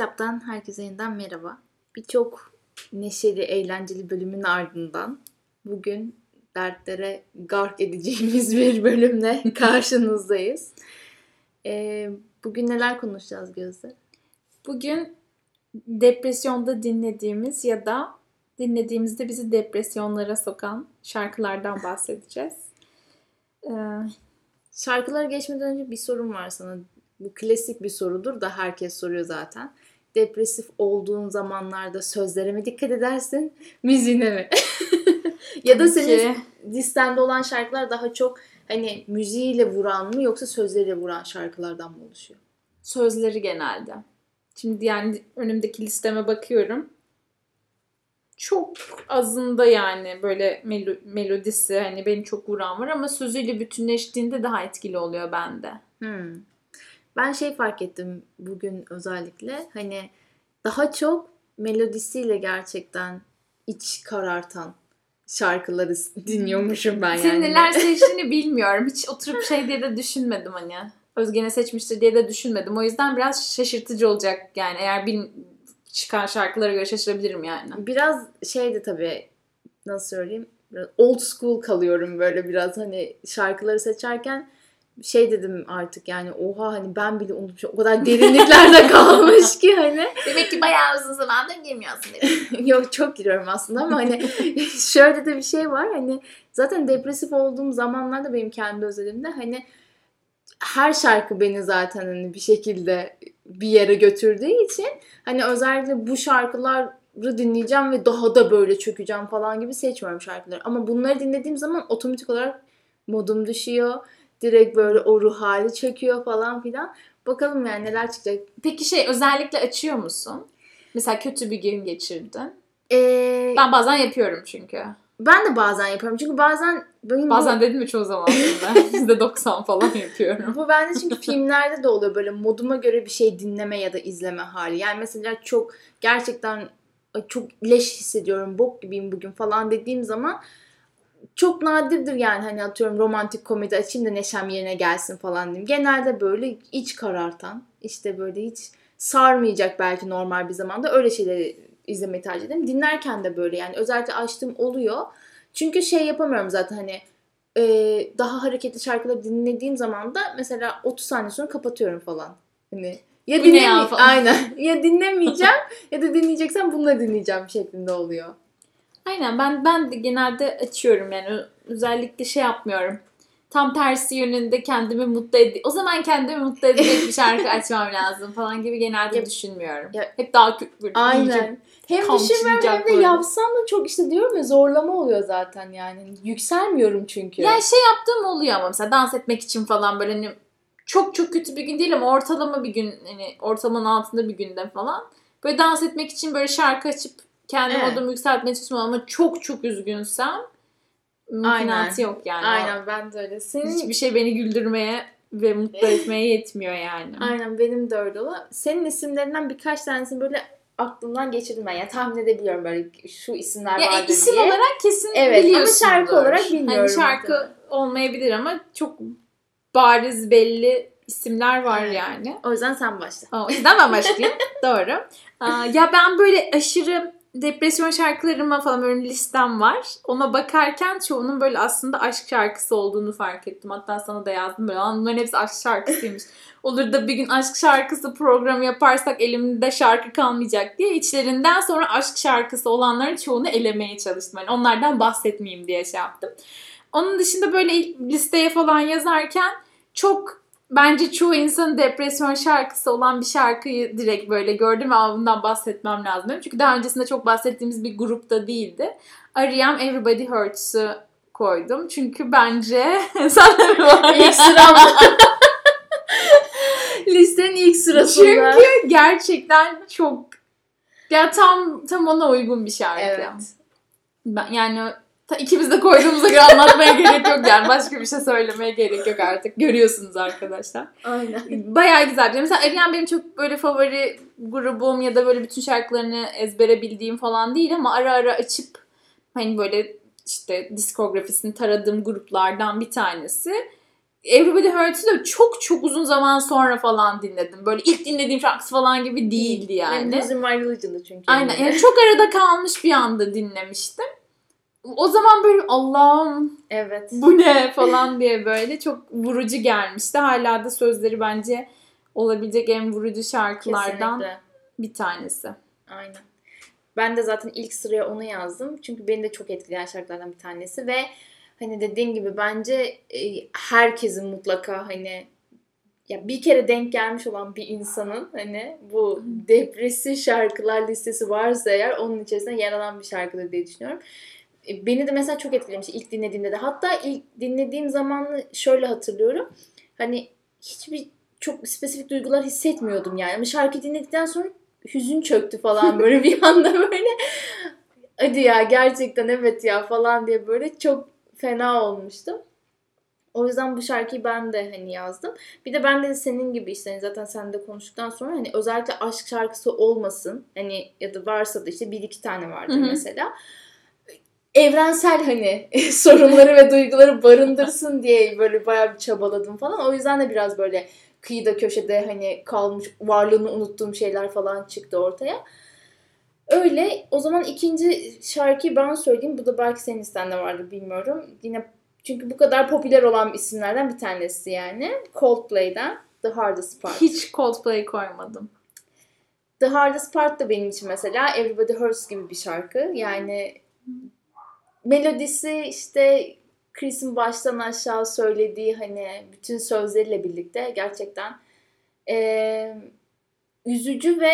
Ses Yap'tan herkese yeniden merhaba. Birçok neşeli, eğlenceli bölümün ardından bugün dertlere gark edeceğimiz bir bölümle karşınızdayız. Ee, bugün neler konuşacağız Gözde? Bugün depresyonda dinlediğimiz ya da dinlediğimizde bizi depresyonlara sokan şarkılardan bahsedeceğiz. Ee, Şarkılara geçmeden önce bir sorum var sana. Bu klasik bir sorudur da herkes soruyor zaten. Depresif olduğun zamanlarda sözlere mi dikkat edersin, müziğine mi? ya da senin listende olan şarkılar daha çok hani müziğiyle vuran mı yoksa sözleriyle vuran şarkılardan mı oluşuyor? Sözleri genelde. Şimdi yani önümdeki listeme bakıyorum. Çok azında yani böyle melo- melodisi hani beni çok vuran var ama sözüyle bütünleştiğinde daha etkili oluyor bende. Hmm. Ben şey fark ettim bugün özellikle hani daha çok melodisiyle gerçekten iç karartan şarkıları dinliyormuşum ben yani. Senin neler seçtiğini bilmiyorum. Hiç oturup şey diye de düşünmedim hani. Özge ne seçmiştir diye de düşünmedim. O yüzden biraz şaşırtıcı olacak yani. Eğer bil, çıkan şarkılara göre şaşırabilirim yani. Biraz şeydi tabii nasıl söyleyeyim old school kalıyorum böyle biraz hani şarkıları seçerken şey dedim artık yani oha hani ben bile unutmuşum o kadar derinliklerde kalmış ki hani. Demek ki bayağı uzun zamandır girmiyorsun dedim. Yok çok giriyorum aslında ama hani şöyle de bir şey var hani zaten depresif olduğum zamanlarda benim kendi özelimde hani her şarkı beni zaten hani bir şekilde bir yere götürdüğü için hani özellikle bu şarkıları dinleyeceğim ve daha da böyle çökeceğim falan gibi seçmiyorum şarkıları. Ama bunları dinlediğim zaman otomatik olarak modum düşüyor direkt böyle o ruh hali çekiyor falan filan. Bakalım yani neler çıkacak. Peki şey özellikle açıyor musun? Mesela kötü bir gün geçirdin. Ee, ben bazen yapıyorum çünkü. Ben de bazen yapıyorum. Çünkü bazen benim Bazen bu... dedim mi çoğu zaman Yüzde doksan falan yapıyorum. bu bende çünkü filmlerde de oluyor böyle moduma göre bir şey dinleme ya da izleme hali. Yani mesela çok gerçekten çok leş hissediyorum, bok gibiyim bugün falan dediğim zaman çok nadirdir yani hani atıyorum romantik komedi açayım da neşem yerine gelsin falan diyeyim. Genelde böyle iç karartan işte böyle hiç sarmayacak belki normal bir zamanda öyle şeyleri izlemeyi tercih ederim. Dinlerken de böyle yani özellikle açtığım oluyor. Çünkü şey yapamıyorum zaten hani e, daha hareketli şarkıları dinlediğim zaman da mesela 30 saniye sonra kapatıyorum falan. Hani ya dinleme aynen ya dinlemeyeceğim ya da dinleyeceksem bunları dinleyeceğim şeklinde oluyor. Aynen ben ben de genelde açıyorum yani özellikle şey yapmıyorum. Tam tersi yönünde kendimi mutlu ed o zaman kendimi mutlu edecek bir şarkı açmam lazım falan gibi genelde ya, düşünmüyorum. Ya, Hep daha böyle Aynen. Hem düşünmüyorum hem de yapsam da çok işte diyorum ya zorlama oluyor zaten yani. Yükselmiyorum çünkü. Yani şey yaptığım oluyor ama mesela dans etmek için falan böyle hani çok çok kötü bir gün değil ama ortalama bir gün hani ortalamanın altında bir günde falan. Böyle dans etmek için böyle şarkı açıp kendi evet. modumu yükseltmeye çalışmam ama çok çok üzgünsem mümkünatı yok yani. Aynen ben de öyle. Senin... Hiçbir şey beni güldürmeye ve mutlu etmeye yetmiyor yani. Aynen benim de öyle. Senin isimlerinden birkaç tanesini böyle aklımdan geçirdim ben. Ya tahmin edebiliyorum böyle şu isimler ya, vardır isim diye. olarak kesin evet, biliyorsunuz. Ama şarkı olarak hani bilmiyorum. Hani şarkı muhtemelen. olmayabilir ama çok bariz belli isimler var yani. O yüzden sen başla. O yüzden ben başlayayım. Doğru. ya ben böyle aşırı depresyon şarkılarıma falan böyle listem var. Ona bakarken çoğunun böyle aslında aşk şarkısı olduğunu fark ettim. Hatta sana da yazdım böyle. Bunların hepsi aşk şarkısıymış. Olur da bir gün aşk şarkısı programı yaparsak elimde şarkı kalmayacak diye içlerinden sonra aşk şarkısı olanların çoğunu elemeye çalıştım. Yani onlardan bahsetmeyeyim diye şey yaptım. Onun dışında böyle listeye falan yazarken çok bence çoğu insanın depresyon şarkısı olan bir şarkıyı direkt böyle gördüm ve bundan bahsetmem lazım. Çünkü daha öncesinde çok bahsettiğimiz bir grupta değildi. R.E.M. Everybody Hurts'ı koydum. Çünkü bence sen de mi var? İlk sıram. Listenin ilk sırasında. Çünkü gerçekten çok ya tam tam ona uygun bir şarkı. Evet. Ben, yani Ta ikimiz de koyduğumuza göre anlatmaya gerek yok yani. Başka bir şey söylemeye gerek yok artık. Görüyorsunuz arkadaşlar. Aynen. Bayağı güzel. Mesela Ariana benim çok böyle favori grubum ya da böyle bütün şarkılarını ezbere bildiğim falan değil ama ara ara açıp hani böyle işte diskografisini taradığım gruplardan bir tanesi. Everybody Hurts'ı da çok çok uzun zaman sonra falan dinledim. Böyle ilk dinlediğim şarkısı falan gibi değildi yani. Benim Losing My Religion'dı çünkü. Aynen. Yani çok arada kalmış bir anda dinlemiştim. O zaman böyle Allah'ım Evet. bu ne falan diye böyle çok vurucu gelmişti. Hala da sözleri bence olabilecek en vurucu şarkılardan Kesinlikle. bir tanesi. Aynen. Ben de zaten ilk sıraya onu yazdım. Çünkü beni de çok etkileyen şarkılardan bir tanesi ve hani dediğim gibi bence e, herkesin mutlaka hani ya bir kere denk gelmiş olan bir insanın hani bu depresif şarkılar listesi varsa eğer onun içerisinde yer alan bir şarkıdır diye düşünüyorum. E, Beni de mesela çok etkilemişti ilk dinlediğimde de. Hatta ilk dinlediğim zamanı şöyle hatırlıyorum. Hani hiçbir çok spesifik duygular hissetmiyordum yani. Ama şarkı dinledikten sonra hüzün çöktü falan böyle bir anda böyle. Hadi ya gerçekten evet ya falan diye böyle çok fena olmuştum. O yüzden bu şarkıyı ben de hani yazdım. Bir de ben de senin gibi işte hani zaten sen de konuştuktan sonra hani özellikle aşk şarkısı olmasın. Hani ya da varsa da işte bir iki tane vardır Hı hı. mesela. Evrensel hani sorunları ve duyguları barındırsın diye böyle bayağı bir çabaladım falan. O yüzden de biraz böyle kıyıda köşede hani kalmış varlığını unuttuğum şeyler falan çıktı ortaya. Öyle. O zaman ikinci şarkıyı ben söyleyeyim. Bu da belki senin listende vardır bilmiyorum. Yine çünkü bu kadar popüler olan isimlerden bir tanesi yani. Coldplay'den The Hardest Part. Hiç Coldplay koymadım. The Hardest Part da benim için mesela Everybody Hurts gibi bir şarkı. Yani melodisi işte Chris'in baştan aşağı söylediği hani bütün sözleriyle birlikte gerçekten eee, üzücü ve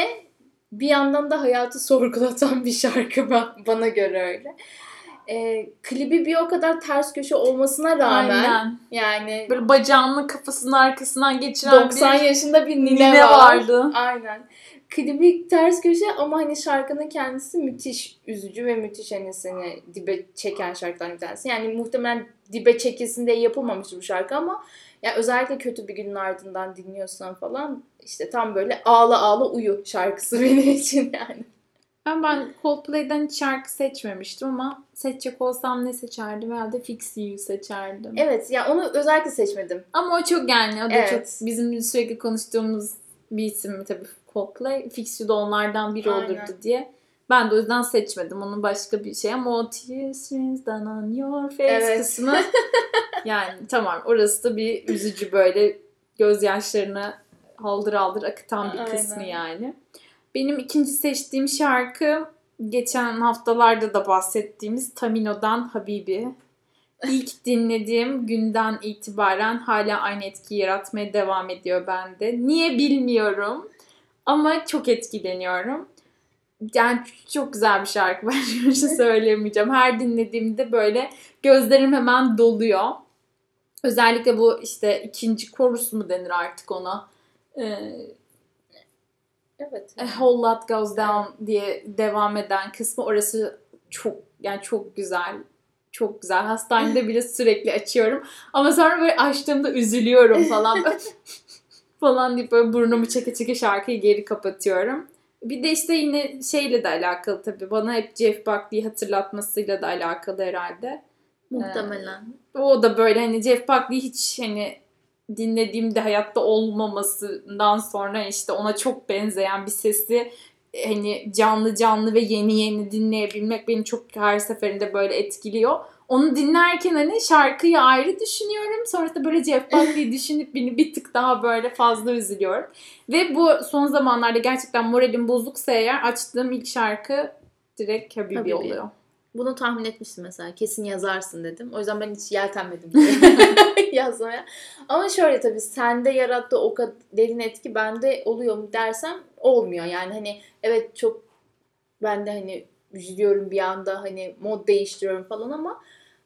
bir yandan da hayatı sorgulatan bir şarkı ba- bana göre öyle. Eee, klibi bir o kadar ters köşe olmasına rağmen Aynen. yani Böyle bacağını kafasının arkasından geçiren 90 bir yaşında bir nine, nine var. vardı. Aynen. Klibi ters köşe ama hani şarkının kendisi müthiş üzücü ve müthiş hani seni dibe çeken şarkılardan bir tanesi. Yani muhtemelen dibe çekilsin diye yapılmamıştır bu şarkı ama ya özellikle kötü bir günün ardından dinliyorsan falan işte tam böyle ağla ağla uyu şarkısı benim için yani. Ben, ben Coldplay'den hiç şarkı seçmemiştim ama seçecek olsam ne seçerdim? Herhalde Fix You seçerdim. Evet ya onu özellikle seçmedim. Ama o çok yani o da Evet. çok bizim sürekli konuştuğumuz bir isim tabii Coldplay. Fix da onlardan biri Aynen. olurdu diye. Ben de o yüzden seçmedim. Onun başka bir şey ama o Tears Down on Your Face Evet. kısmı yani tamam orası da bir üzücü böyle gözyaşlarını haldır haldır akıtan bir Aynen. kısmı yani. Benim ikinci seçtiğim şarkı geçen haftalarda da bahsettiğimiz Tamino'dan Habibi. İlk dinlediğim günden itibaren hala aynı etkiyi yaratmaya devam ediyor bende. Niye bilmiyorum ama çok etkileniyorum. Yani çok güzel bir şarkı. Ben bir şey söyleyemeyeceğim. Her dinlediğimde böyle gözlerim hemen doluyor. Özellikle bu işte ikinci korus mu denir artık ona. Ee, Evet. A Whole Lot Goes Down diye devam eden kısmı orası çok yani çok güzel. Çok güzel. Hastanede bile sürekli açıyorum. Ama sonra böyle açtığımda üzülüyorum falan. falan deyip böyle burnumu çeke çeke şarkıyı geri kapatıyorum. Bir de işte yine şeyle de alakalı tabii. Bana hep Jeff Buckley'i hatırlatmasıyla da alakalı herhalde. Muhtemelen. O da böyle hani Jeff Buckley hiç hani dinlediğimde hayatta olmamasından sonra işte ona çok benzeyen bir sesi hani canlı canlı ve yeni yeni dinleyebilmek beni çok her seferinde böyle etkiliyor. Onu dinlerken hani şarkıyı ayrı düşünüyorum. Sonrasında böyle Jeff Buckley'i düşünüp beni bir tık daha böyle fazla üzülüyorum. Ve bu son zamanlarda gerçekten moralim bozuksa eğer açtığım ilk şarkı direkt Habibi, Habibi. oluyor. Bunu tahmin etmiştim mesela. Kesin yazarsın dedim. O yüzden ben hiç yeltenmedim yazmaya. Ama şöyle tabii sende yarattığı o kadar derin etki bende oluyor mu dersem olmuyor. Yani hani evet çok ben de hani üzülüyorum bir anda hani mod değiştiriyorum falan ama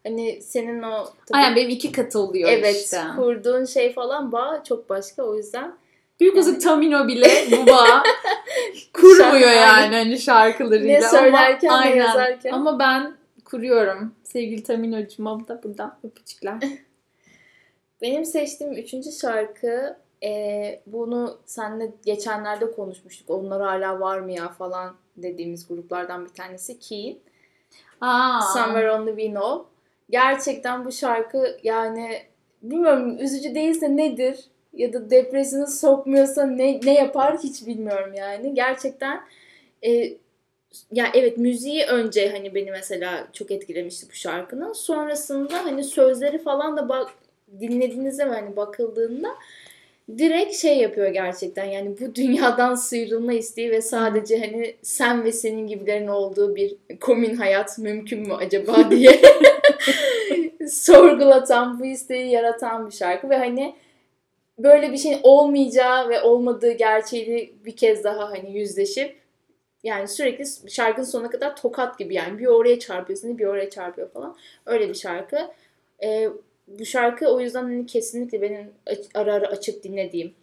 hani senin o tabii, Aynen benim iki katı oluyor evet işte. kurduğun şey falan bağ çok başka o yüzden Büyük Yani-. Tamino bile bu bağ kurmuyor yani hani şarkılarıyla. ne söylerken ama, ne aynen. yazarken. Ama ben kuruyorum. Sevgili Tamino'cuma da buradan öpücükler. Benim seçtiğim üçüncü şarkı e, bunu seninle geçenlerde konuşmuştuk. Onlar hala var mı ya falan dediğimiz gruplardan bir tanesi Keen. Aa. Somewhere Only We Know. Gerçekten bu şarkı yani bilmiyorum üzücü değilse nedir? Ya da depresyona sokmuyorsa ne, ne yapar hiç bilmiyorum yani. Gerçekten e, ya evet müziği önce hani beni mesela çok etkilemişti bu şarkının. Sonrasında hani sözleri falan da bak dinlediğinizde hani bakıldığında direkt şey yapıyor gerçekten yani bu dünyadan sıyrılma isteği ve sadece hani sen ve senin gibilerin olduğu bir komün hayat mümkün mü acaba diye sorgulatan bu isteği yaratan bir şarkı ve hani böyle bir şeyin olmayacağı ve olmadığı gerçeğini bir kez daha hani yüzleşip yani sürekli şarkının sonuna kadar tokat gibi yani bir oraya çarpıyor seni bir oraya çarpıyor falan öyle bir şarkı. Ee, bu şarkı o yüzden hani kesinlikle benim ara ara açıp dinlediğim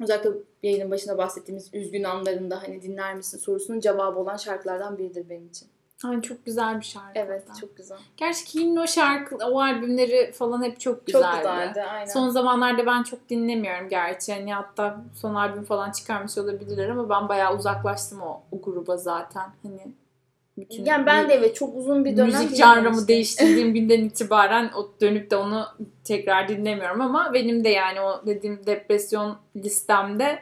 özellikle yayının başında bahsettiğimiz üzgün anlarında hani dinler misin sorusunun cevabı olan şarkılardan biridir benim için. Ay çok güzel bir şarkı. Evet çok güzel. Gerçi King'in o şarkı, o albümleri falan hep çok güzeldi. Çok güzeldi aynen. Son zamanlarda ben çok dinlemiyorum gerçi. Yani hatta son albüm falan çıkarmış olabilirler ama ben bayağı uzaklaştım o, o gruba zaten. Hani bütün yani ben de evet çok uzun bir dönem müzik janrımı değiştirdiğim günden itibaren o dönüp de onu tekrar dinlemiyorum ama benim de yani o dediğim depresyon listemde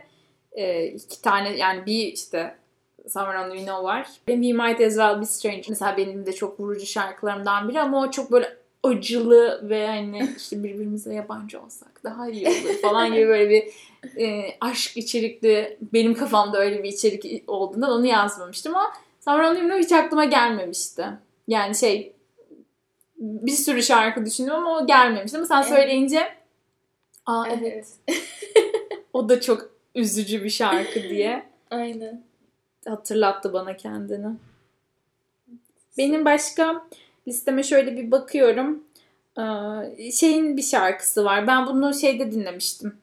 e, iki tane yani bir işte Summer on We Know var. We Might As Well Be Strange. Mesela benim de çok vurucu şarkılarımdan biri ama o çok böyle acılı ve hani işte birbirimize yabancı olsak daha iyi olur falan gibi böyle bir e, aşk içerikli benim kafamda öyle bir içerik olduğundan onu yazmamıştım ama We Know hiç aklıma gelmemişti. Yani şey bir sürü şarkı düşündüm ama o gelmemişti ama sen evet. söyleyince aa evet. evet. o da çok üzücü bir şarkı diye. Aynen hatırlattı bana kendini. Benim başka listeme şöyle bir bakıyorum. Ee, şeyin bir şarkısı var. Ben bunu şeyde dinlemiştim.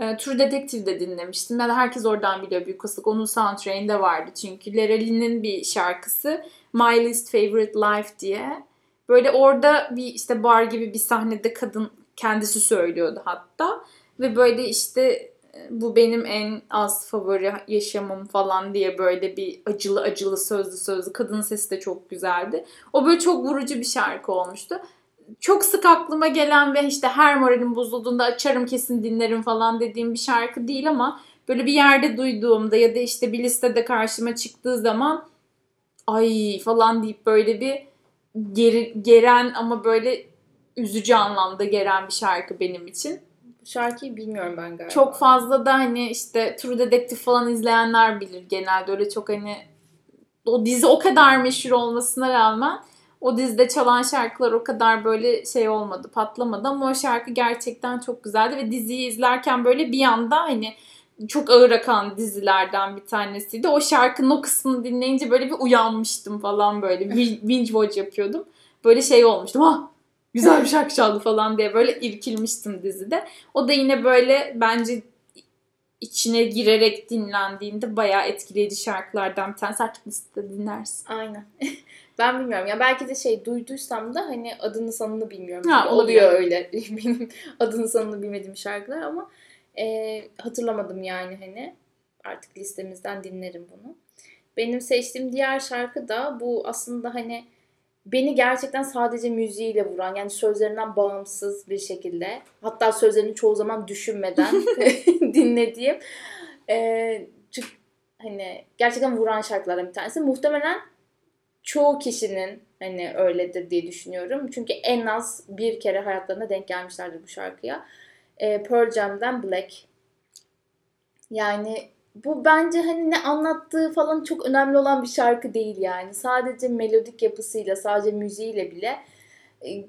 Ee, True Detective'de dinlemiştim. Ya da herkes oradan biliyor büyük olasılık. Onun soundtrack'inde vardı çünkü. Lerali'nin bir şarkısı. My Least Favorite Life diye. Böyle orada bir işte bar gibi bir sahnede kadın kendisi söylüyordu hatta. Ve böyle işte bu benim en az favori yaşamım falan diye böyle bir acılı acılı sözlü sözlü kadın sesi de çok güzeldi. O böyle çok vurucu bir şarkı olmuştu. Çok sık aklıma gelen ve işte her moralim bozulduğunda açarım kesin dinlerim falan dediğim bir şarkı değil ama böyle bir yerde duyduğumda ya da işte bir listede karşıma çıktığı zaman ay falan deyip böyle bir geri, geren ama böyle üzücü anlamda geren bir şarkı benim için şarkıyı bilmiyorum ben galiba. Çok fazla da hani işte True Detective falan izleyenler bilir genelde. Öyle çok hani o dizi o kadar meşhur olmasına rağmen o dizide çalan şarkılar o kadar böyle şey olmadı, patlamadı ama o şarkı gerçekten çok güzeldi ve diziyi izlerken böyle bir anda hani çok ağır akan dizilerden bir tanesiydi. O şarkının o kısmını dinleyince böyle bir uyanmıştım falan böyle. Binge watch yapıyordum. Böyle şey olmuştum. Ah güzel bir şarkı çaldı falan diye böyle irkilmiştim dizide. O da yine böyle bence içine girerek dinlendiğinde bayağı etkileyici şarkılardan bir tanesi artık listede dinlersin. Aynen. ben bilmiyorum. Ya belki de şey duyduysam da hani adını sanını bilmiyorum. Ha, oluyor öyle. Benim adını sanını bilmediğim şarkılar ama e, hatırlamadım yani hani. Artık listemizden dinlerim bunu. Benim seçtiğim diğer şarkı da bu aslında hani beni gerçekten sadece müziğiyle vuran yani sözlerinden bağımsız bir şekilde hatta sözlerini çoğu zaman düşünmeden dinlediğim e, çünkü hani gerçekten vuran şarkılardan bir tanesi. Muhtemelen çoğu kişinin hani öyledir diye düşünüyorum. Çünkü en az bir kere hayatlarında denk gelmişlerdir bu şarkıya. E, Pearl Jam'den Black. Yani bu bence hani ne anlattığı falan çok önemli olan bir şarkı değil yani. Sadece melodik yapısıyla, sadece müziğiyle bile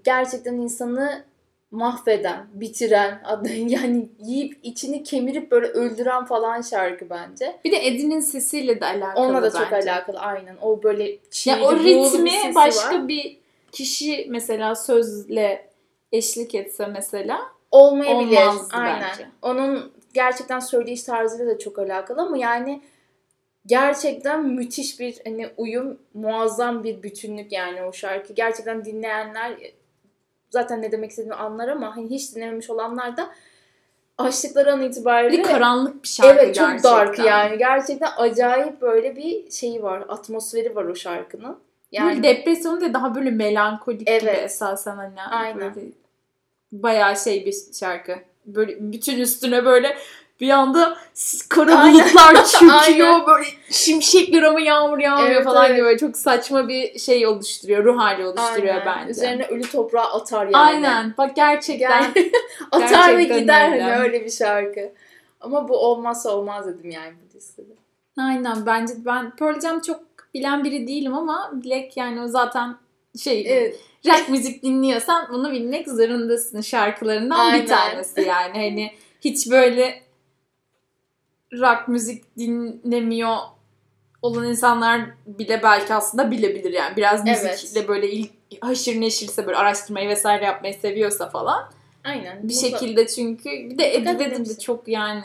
gerçekten insanı mahveden, bitiren, yani yiyip içini kemirip böyle öldüren falan şarkı bence. Bir de Eddie'nin sesiyle de alakalı Onunla da çok alakalı aynen. O böyle çiğli, ya o ritmi başka var. bir kişi mesela sözle eşlik etse mesela olmayabilir. Aynen. Bence. Onun gerçekten söyleyiş tarzıyla da çok alakalı ama yani gerçekten müthiş bir hani uyum, muazzam bir bütünlük yani o şarkı. Gerçekten dinleyenler zaten ne demek istediğimi anlar ama hani hiç dinlememiş olanlar da açtıkları an itibariyle... Bir karanlık bir şarkı Evet çok gerçekten. dark yani. Gerçekten acayip böyle bir şeyi var. Atmosferi var o şarkının. Yani böyle depresyonu da daha böyle melankolik evet. gibi esasen hani. Aynen. Böyle bayağı şey bir şarkı. Böyle bütün üstüne böyle bir anda kara bulutlar çöküyor. Böyle şimşekler ama yağmur yağmıyor Evet, falan evet. gibi. Böyle çok saçma bir şey oluşturuyor. Ruh hali oluşturuyor Aynen. bence. Üzerine ölü toprağı atar yani. Aynen. Bak gerçekten. Atar ve Gerçekten gider öyle. hani öyle bir şarkı. Ama bu olmazsa olmaz dedim yani bu listede. Aynen. Bence ben Pearl Jam çok bilen biri değilim ama Black yani o zaten şey Evet. rock müzik dinliyorsan bunu bilmek zorundasın şarkılarından Aynen. bir tanesi yani. Hani hiç böyle rock müzik dinlemiyor olan insanlar bile belki aslında bilebilir yani. Biraz müzikle Evet. böyle ilk haşır neşirse böyle araştırmayı vesaire yapmayı seviyorsa falan. Aynen. Bir şekilde çünkü bir de Eddie Vedder de çok yani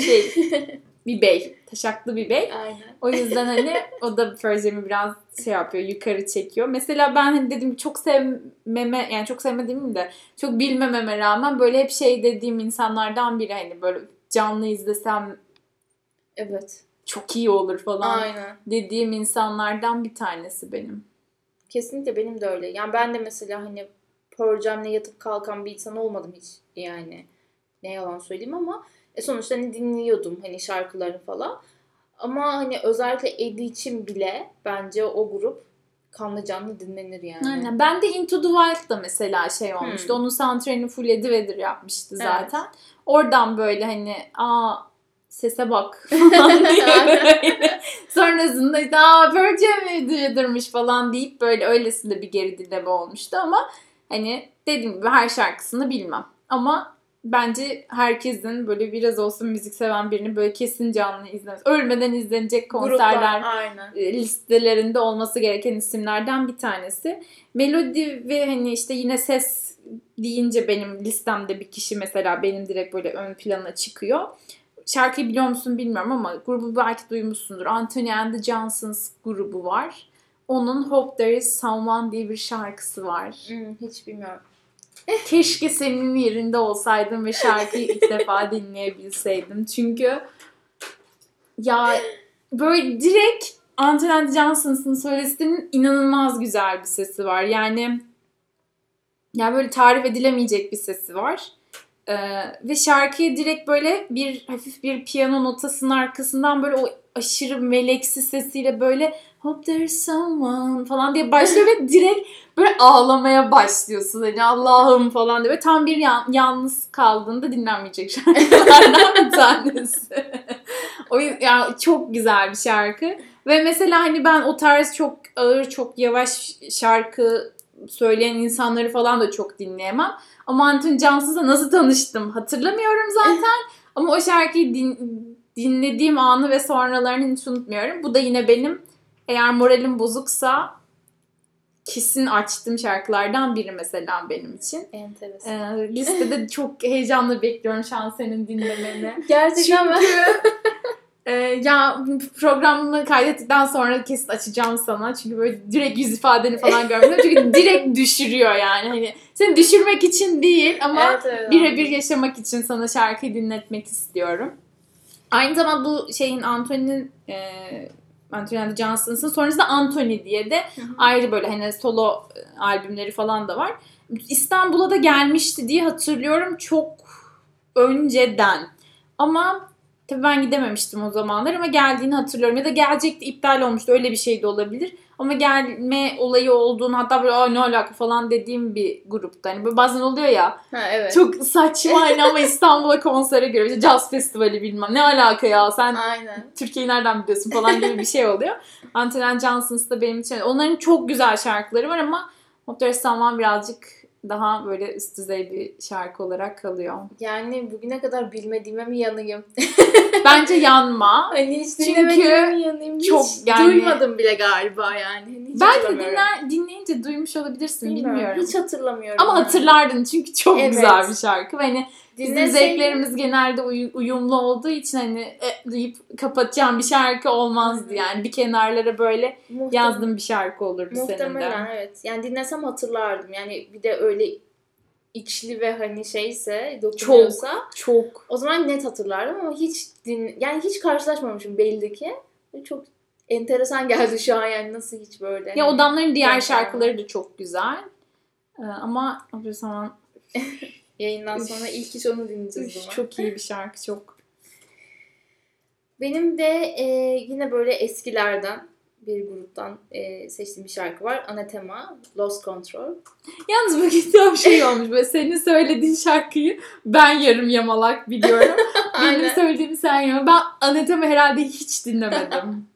şey bir bey. Taşaklı bir bey. Aynen. O yüzden hani o da Pearl Jam'i biraz şey yapıyor, yukarı çekiyor. Mesela ben hani dedim çok sevmeme, yani çok sevmediğim de çok bilmememe rağmen böyle hep şey dediğim insanlardan biri hani böyle canlı izlesem Evet. çok iyi olur falan Aynen. dediğim insanlardan bir tanesi benim. Kesinlikle benim de öyle. Yani ben de mesela hani Pearl Jam'le yatıp kalkan bir insan olmadım hiç. Yani ne yalan söyleyeyim ama e sonuçta hani dinliyordum hani şarkılarını falan. Ama hani özellikle Eddie için bile bence o grup kanlı canlı dinlenir yani. Aynen. Ben de Into the Wild da mesela şey olmuştu. Hmm. Onun soundtrack'ini full Eddie Vedder yapmıştı Evet. zaten. Oradan böyle hani aa sese bak falan diye. Sonrasında işte aa Jam Eddie Vedder'mış falan deyip böyle öylesinde bir geri dinleme olmuştu ama hani dediğim gibi her şarkısını bilmem. Ama bence herkesin böyle biraz olsun müzik seven birini böyle kesin canlı izlemesi. Ölmeden izlenecek konserler Gruplar, e, listelerinde olması gereken isimlerden bir tanesi. Melodi ve hani işte yine ses deyince benim listemde bir kişi mesela benim direkt böyle ön plana çıkıyor. Şarkıyı biliyor musun bilmiyorum ama grubu belki duymuşsundur. Anthony and the Johnsons grubu var. Onun Hope There Is Someone diye bir şarkısı var. Hmm, hiç bilmiyorum. Keşke senin yerinde olsaydım ve şarkıyı ilk defa dinleyebilseydim. Çünkü ya böyle direkt the Johnsons'ın solistinin inanılmaz güzel bir sesi var. Yani ya böyle tarif edilemeyecek bir sesi var. Ee, ve şarkıyı direkt böyle bir hafif bir piyano notasının arkasından böyle o aşırı meleksi sesiyle böyle Hope there's someone falan diye başlıyor ve direkt böyle ağlamaya başlıyorsun. Hani Allah'ım falan diye. Ve tam bir yalnız kaldığında dinlenmeyecek şarkılardan bir tanesi. o yani çok güzel bir şarkı. Ve mesela hani ben o tarz çok ağır, çok yavaş şarkı söyleyen insanları falan da çok dinleyemem. Ama Anthony Johnson'la nasıl tanıştım hatırlamıyorum zaten. Ama o şarkıyı din- dinlediğim anı ve sonralarını hiç unutmuyorum. Bu da yine benim eğer moralim bozuksa kesin açtığım şarkılardan biri mesela benim için. Enteresan. Ee, listede çok heyecanla bekliyorum şu an senin dinlemeni. Gerçekten ben... Ee, ya programını kaydettikten sonra kesin açacağım sana. Çünkü böyle direkt yüz ifadeni falan görmüyorum. Çünkü direkt düşürüyor yani. Hani seni düşürmek için değil ama Evet, evet, birebir yaşamak için sana şarkıyı dinletmek istiyorum. Aynı zamanda bu şeyin Anthony'nin e, The Johnsons'ın sonrasında Anthony diye de ayrı böyle hani solo e, albümleri falan da var. İstanbul'a da gelmişti diye hatırlıyorum çok önceden. Ama tabii ben gidememiştim o zamanlar ama geldiğini hatırlıyorum. Ya da gelecekti iptal olmuştu öyle bir şey de olabilir. Ama gelme olayı olduğunu hatta böyle ne alaka falan dediğim bir grupta. Hani böyle bazen oluyor ya Ha evet. çok saçma hani ama İstanbul'a konsere giriyor. İşte Jazz Festivali bilmem ne alaka ya sen Aynen. Türkiye'yi nereden biliyorsun falan gibi bir şey oluyor. And Johnson's da benim için onların çok güzel şarkıları var ama There's Someone birazcık daha böyle üst düzey bir şarkı olarak kalıyor. Yani bugüne kadar bilmediğime mi yanayım? Bence yanma. Hani hiç Çünkü dinlemediğime mi yanayım? Hiç çok yani- duymadım bile galiba yani. Hani hiç Belki dinler, dinleyince duymuş olabilirsin bilmiyorum. Hiç hatırlamıyorum. Ama yani. hatırlardın çünkü çok Evet. güzel bir şarkı. Ve hani bizim zevklerimiz genelde uy- uyumlu olduğu için hani e, deyip kapatacağım bir şarkı olmazdı yani. Bir kenarlara böyle Muhtemelen- yazdığım bir şarkı olurdu senin de. Muhtemelen evet. Yani dinlesem hatırlardım. Yani bir de öyle içli ve hani şeyse dokunuyorsa Çok. o zaman net hatırlardım ama hiç din yani hiç karşılaşmamışım belli ki. Çok enteresan geldi şu an yani nasıl hiç böyle. Ya hani- Odamların diğer şarkıları da çok güzel. Ee, ama o zaman Yayından sonra ilk iş onu dinleyeceğiz üf, çok iyi bir şarkı çok. Benim de e, yine böyle eskilerden bir gruptan e, seçtiğim bir şarkı var. Anathema, Lost Control. Yalnız bu kitap şey olmuş böyle senin söylediğin şarkıyı ben yarım yamalak biliyorum. Benim söylediğimi sen yarım. Ben Anatom'i herhalde hiç dinlemedim.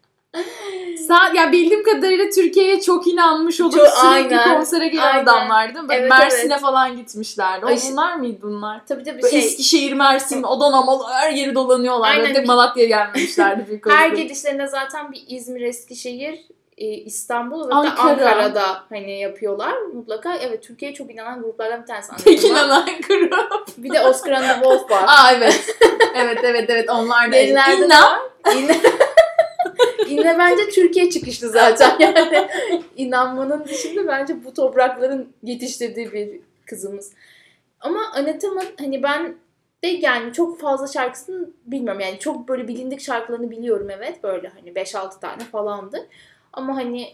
Sen, ya bildiğim kadarıyla Türkiye'ye çok inanmış olup Çok- sürekli aynen, konsere gelen aynen. adamlar değil mi? Böyle Evet, Mersin'e evet. falan gitmişlerdi. O Ay, bunlar mıydı bunlar? Tabii tabii Böyle şey. Eskişehir, Mersin, Adana, her yeri dolanıyorlar. Aynen. Böyle tek Malatya'ya gelmemişlerdi. Bir Her gidişlerinde zaten bir İzmir, Eskişehir, e, İstanbul ve Ankara. Ankara. Ankara'da hani yapıyorlar mutlaka. Evet Türkiye'ye çok inanan gruplardan bir tanesi. Tekin Anathema. Anan grup. Bir de Oscar and the Wolf var. Aa evet. evet evet evet onlar da. Yenilerde de İnna. İnne bence Türkiye çıkışlı zaten yani. inanmanın dışında bence bu toprakların yetiştirdiği bir kızımız. Ama Anathema hani ben de yani çok fazla şarkısını bilmiyorum. Yani çok böyle bilindik şarkılarını biliyorum evet. Böyle hani 5-6 tane falandı. Ama hani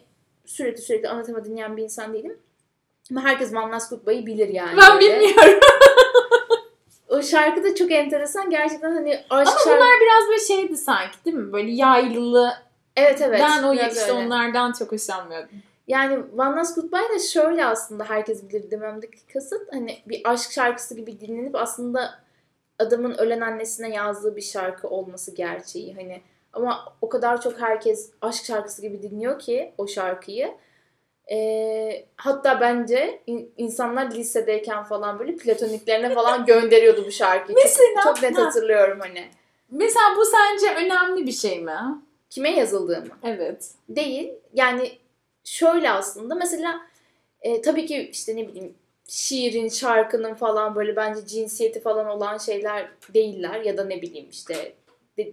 sürekli sürekli Anathema dinleyen bir insan değilim. Ama herkes One Last Goodbye'ı bilir yani. Ben böyle. bilmiyorum. O şarkı da çok enteresan. Gerçekten hani aşk Ama şarkı... bunlar biraz böyle şeydi sanki değil mi? Böyle yaylılı. Evet evet. ben o işte öyle. onlardan çok hoşlanmıyordum. Yani One Last Goodbye da şöyle aslında herkes bilir dememdeki kasıt hani bir aşk şarkısı gibi dinlenip aslında adamın ölen annesine yazdığı bir şarkı olması gerçeği hani ama o kadar çok herkes aşk şarkısı gibi dinliyor ki o şarkıyı. Ee, hatta bence in- insanlar lisedeyken falan böyle platoniklerine falan gönderiyordu bu şarkıyı. Çok- Mesela, çok, net ha. hatırlıyorum hani. Mesela bu sence önemli bir şey mi? Kime yazıldığımı. Evet. değil. Yani şöyle aslında mesela e, tabii ki işte ne bileyim şiirin, şarkının falan böyle bence cinsiyeti falan olan şeyler değiller ya da ne bileyim işte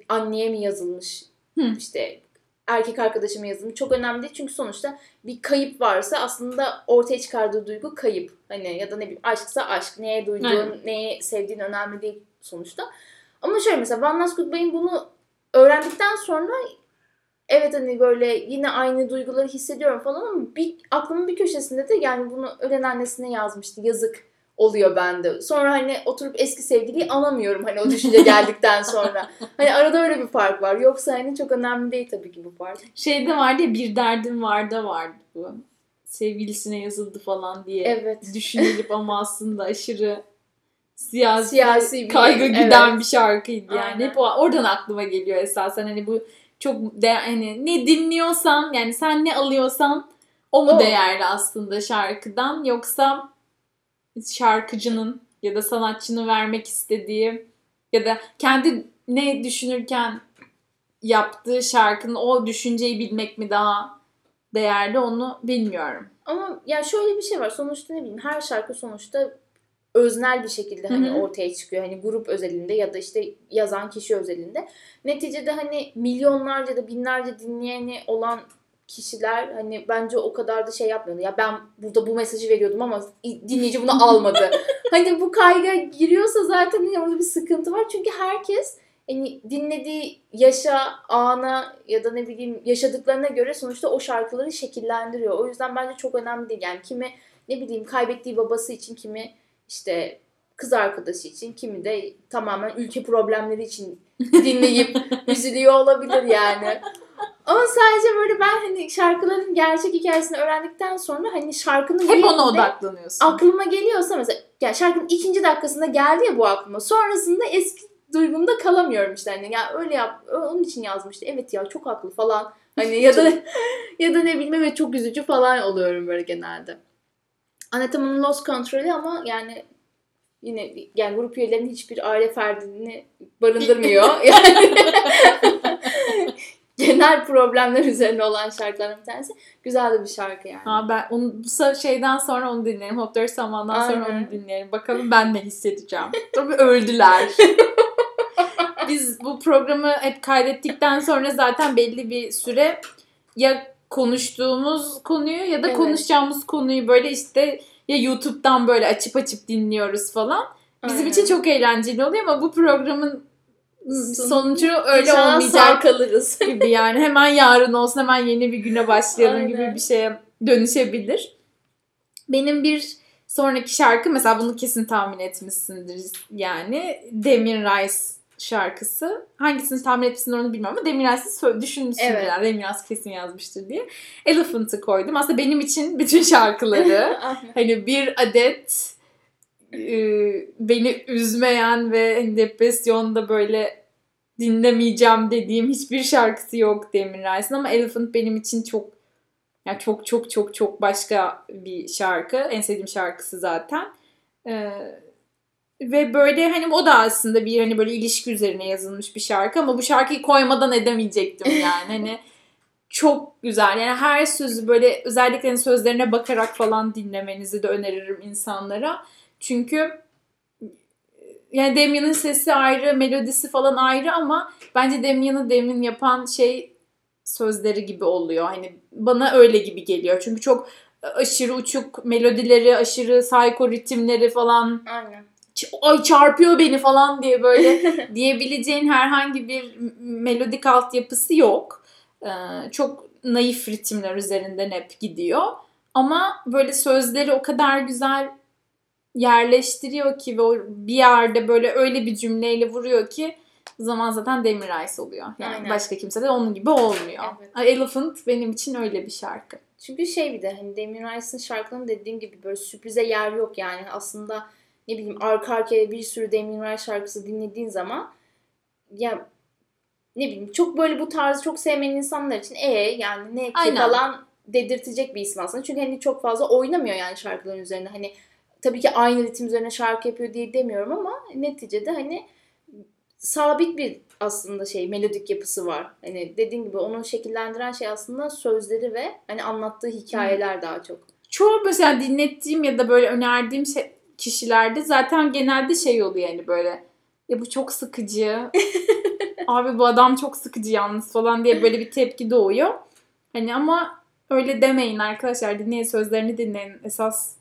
anneye mi yazılmış Hı. işte erkek arkadaşıma yazılmış çok önemli değil çünkü sonuçta bir kayıp varsa aslında ortaya çıkardığı duygu kayıp hani ya da ne bileyim aşksa aşk neye duyduğun Aynen. neye sevdiğin önemli değil sonuçta ama şöyle mesela One Last Goodbye'in bunu öğrendikten sonra evet hani böyle yine aynı duyguları hissediyorum falan ama bir aklımın bir köşesinde de yani bunu ölen annesine yazmıştı. Yazık oluyor bende. Sonra hani oturup eski sevgiliyi anamıyorum hani o düşünce geldikten sonra. Hani arada öyle bir fark var. Yoksa hani çok önemli değil tabii ki bu fark. Şeyde vardı ya bir derdim var da vardı bu. Sevgilisine yazıldı falan diye. Evet. Düşünülüp ama aslında aşırı siyasi, Siyasi bir- kaygı giden evet. bir şarkıydı yani. Aynen. Hep o, oradan aklıma geliyor esasen hani bu çok de, hani ne dinliyorsan yani sen ne alıyorsan o mu O. değerli aslında şarkıdan yoksa şarkıcının ya da sanatçının vermek istediği ya da kendi ne düşünürken yaptığı şarkının o düşünceyi bilmek mi daha değerli onu bilmiyorum. Ama ya şöyle bir şey var. Sonuçta ne bileyim her şarkı sonuçta öznel bir şekilde hani Hı hı. ortaya çıkıyor. Hani grup özelinde ya da işte yazan kişi özelinde. Neticede hani milyonlarca da binlerce dinleyeni olan kişiler hani bence o kadar da şey yapmıyordu. Ya ben burada bu mesajı veriyordum ama dinleyici bunu almadı. hani bu kayga giriyorsa zaten hani orada bir sıkıntı var. Çünkü herkes hani dinlediği yaşa, ana ya da ne bileyim yaşadıklarına göre sonuçta o şarkıları şekillendiriyor. O yüzden bence çok önemli değil. Yani kimi ne bileyim kaybettiği babası için, kimi işte kız arkadaşı için, kimi de tamamen ülke problemleri için dinleyip üzülüyor olabilir yani. Ama sadece böyle ben hani şarkıların gerçek hikayesini öğrendikten sonra hani şarkının Hep ona odaklanıyorsun. aklıma geliyorsa mesela yani şarkının ikinci dakikasında geldi ya bu aklıma. Sonrasında eski duygumda kalamıyorum işte hani ya öyle yap onun için yazmıştı. Evet ya çok haklı falan. Hani ya da ya da ne bileyim evet çok üzücü falan oluyorum böyle genelde. Anatominin Lost Control'ü ama yani yine yani grup üyelerinin hiçbir aile ferdini barındırmıyor. yani genel problemler üzerine olan şarkılardan bir tanesi. Güzel de bir şarkı yani. Ha, ben onu, bu şeyden sonra onu dinlerim. Hot Dört Saman'dan sonra onu dinlerim. Bakalım ben ne hissedeceğim. Tabii öldüler. Biz bu programı hep kaydettikten sonra zaten belli bir süre ya konuştuğumuz konuyu ya da Evet. konuşacağımız konuyu böyle işte ya YouTube'dan böyle açıp açıp dinliyoruz falan. Bizim Aynen. için çok eğlenceli oluyor ama bu programın sonucu öyle olmayacak kalırız. gibi yani hemen yarın olsun hemen yeni bir güne başlayalım gibi Aynen. bir şeye dönüşebilir. Benim bir Sonraki şarkı mesela bunu kesin tahmin etmişsindir yani. Demir Rice şarkısı. Hangisini tahmin etmişsin onu bilmiyorum ama Demir Rice'i düşünmüşsün Evet. yani. Demir Rice kesin yazmıştır diye. Elephant'ı koydum. Aslında benim için bütün şarkıları hani bir adet e, beni üzmeyen ve hani depresyonda böyle dinlemeyeceğim dediğim hiçbir şarkısı yok Demir Rice'ın ama Elephant benim için çok yani çok çok çok çok başka bir şarkı. En sevdiğim şarkısı zaten. Ee, ve böyle hani o da aslında bir hani böyle ilişki üzerine yazılmış bir şarkı ama bu şarkıyı koymadan edemeyecektim yani. Hani çok güzel. Yani her sözü böyle özellikle hani sözlerine bakarak falan dinlemenizi de öneririm insanlara. Çünkü yani Damien'in sesi ayrı, melodisi falan ayrı ama bence Damien'ı Damien yapan şey sözleri gibi oluyor. Hani bana öyle gibi geliyor. Çünkü çok aşırı uçuk melodileri, aşırı psycho ritimleri falan Aynen. ay çarpıyor beni falan diye böyle diyebileceğin herhangi bir melodik altyapısı yok. Ee, çok naif ritimler üzerinden hep gidiyor. Ama böyle sözleri o kadar güzel yerleştiriyor ki ve bir yerde böyle öyle bir cümleyle vuruyor ki o zaman zaten Demir Rice oluyor. Yani Aynen. başka kimse de onun gibi olmuyor. Evet. Elephant benim için öyle bir şarkı. Çünkü şey bir de hani Damien Rice'ın şarkılarının dediğim gibi böyle sürprize yer yok yani. Aslında ne bileyim arka arkaya bir sürü Damien Rice şarkısı dinlediğin zaman ya ne bileyim çok böyle bu tarzı çok sevmeyen insanlar için e yani ne ki Aynen. falan dedirtecek bir isim aslında. Çünkü hani çok fazla oynamıyor yani şarkıların üzerine. Hani tabii ki aynı ritim üzerine şarkı yapıyor diye demiyorum ama neticede hani sabit bir aslında şey melodik yapısı var. Hani dediğin gibi onu şekillendiren şey aslında sözleri ve hani anlattığı hikayeler daha çok. çoğu mesela dinlettiğim ya da böyle önerdiğim şey, kişilerde zaten genelde şey oluyor yani böyle ya bu çok sıkıcı. Abi bu adam çok sıkıcı yalnız falan diye böyle bir tepki doğuyor. Hani ama öyle demeyin arkadaşlar. Dinleyin sözlerini dinleyin. Esas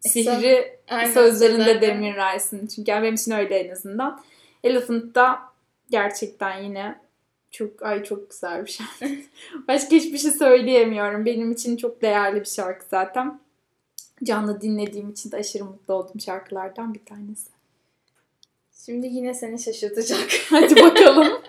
sihri Aynen, sözlerinde sözlerde. Demir Rice'ın. Çünkü yani benim için öyle en azından. Elephant'da gerçekten yine çok ay çok güzel bir şarkı. Başka hiçbir şey söyleyemiyorum. Benim için çok değerli bir şarkı zaten. Canlı dinlediğim için de aşırı mutlu olduğum şarkılardan bir tanesi. Şimdi yine seni şaşırtacak. Hadi bakalım.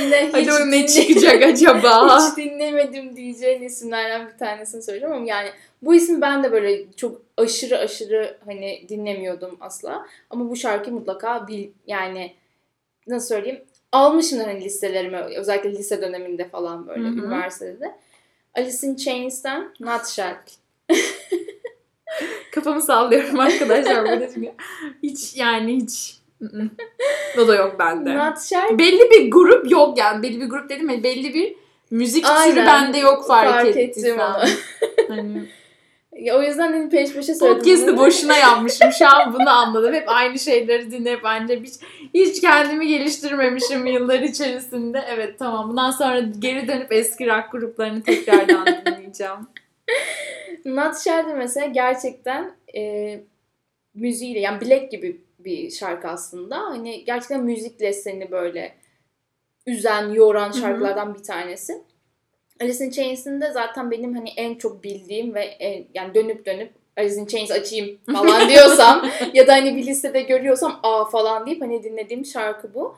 yine hiç, Hadi o ne dinle- çıkacak acaba? hiç dinlemedim diyeceğin isimlerden bir tanesini söyleyeceğim ama yani bu ismi ben de böyle çok aşırı aşırı hani dinlemiyordum asla. Ama bu şarkıyı mutlaka bil yani nasıl söyleyeyim almışımdır hani listelerime özellikle lise döneminde falan böyle Hı hı. üniversitede. Alice in Chains'ten Nutshell. Kafamı sallıyorum arkadaşlar burada çünkü hiç yani hiç. O da yok bende. Nutshell belli bir grup yok yani belli bir grup dedim ya belli bir müzik türü Aynen. bende yok fark, Fark ettim onu. hani Ya o yüzden hani peş peşe söyledim. podcast'ı boşuna yapmışım şu an bunu anladım. Hep aynı şeyleri dinleyip bence hiç, hiç kendimi geliştirmemişim yıllar içerisinde. Evet tamam bundan sonra geri dönüp eski rock gruplarını tekrardan dinleyeceğim. Nutshell'de mesela gerçekten e, müziğiyle yani Black gibi bir şarkı aslında. Hani gerçekten müzikle seni böyle üzen, yoran şarkılardan bir tanesi. Alice in Chains'in de zaten benim hani en çok bildiğim ve en- yani dönüp dönüp Alice in Chains açayım falan diyorsam ya da hani bir listede görüyorsam aa falan deyip hani dinlediğim şarkı bu.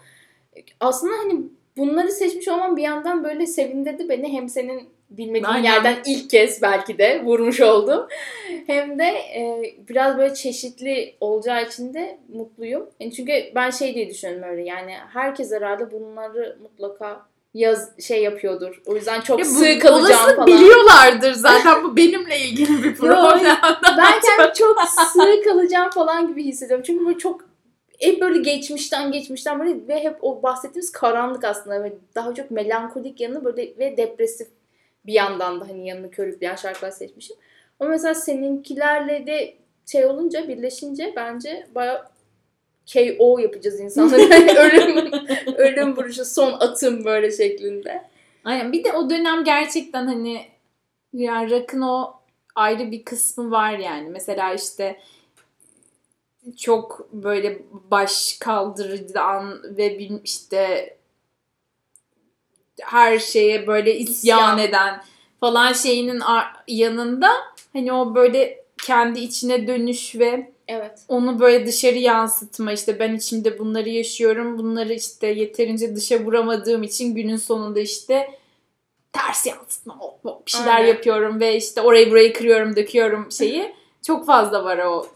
Aslında hani bunları seçmiş olmam bir yandan böyle sevindirdi beni. Hem senin bilmediğin Aynen. yerden ilk kez belki de vurmuş oldum. Hem de e, biraz böyle çeşitli olacağı için de mutluyum. Yani çünkü ben şey diye düşünüyorum öyle yani herkes herhalde bunları mutlaka yaz şey yapıyordur. O yüzden çok Ya bu sığ kalacağım falan. biliyorlardır zaten bu benimle ilgili bir problem. ben kendimi çok sığ kalacağım falan gibi hissediyorum. Çünkü böyle çok hep böyle geçmişten geçmişten böyle ve hep o bahsettiğimiz karanlık aslında ve daha çok melankolik yanı böyle ve depresif bir yandan da hani yanını körükleyen şarkılar seçmişim. Ama mesela seninkilerle de şey olunca birleşince bence baya KO yapacağız insanları. Yani ölüm, ölüm vuruşu son atım böyle şeklinde. Aynen bir de o dönem gerçekten hani yani rock'ın o ayrı bir kısmı var yani. Mesela işte çok böyle baş kaldırıdan ve bir işte her şeye böyle isyan İsyan. eden falan şeyinin yanında hani o böyle kendi içine dönüş ve Evet. onu böyle dışarı yansıtma işte ben içimde bunları yaşıyorum bunları işte yeterince dışa vuramadığım için günün sonunda işte ters yansıtma hop hop bir şeyler Aynen. yapıyorum ve işte orayı burayı kırıyorum döküyorum şeyi çok fazla var o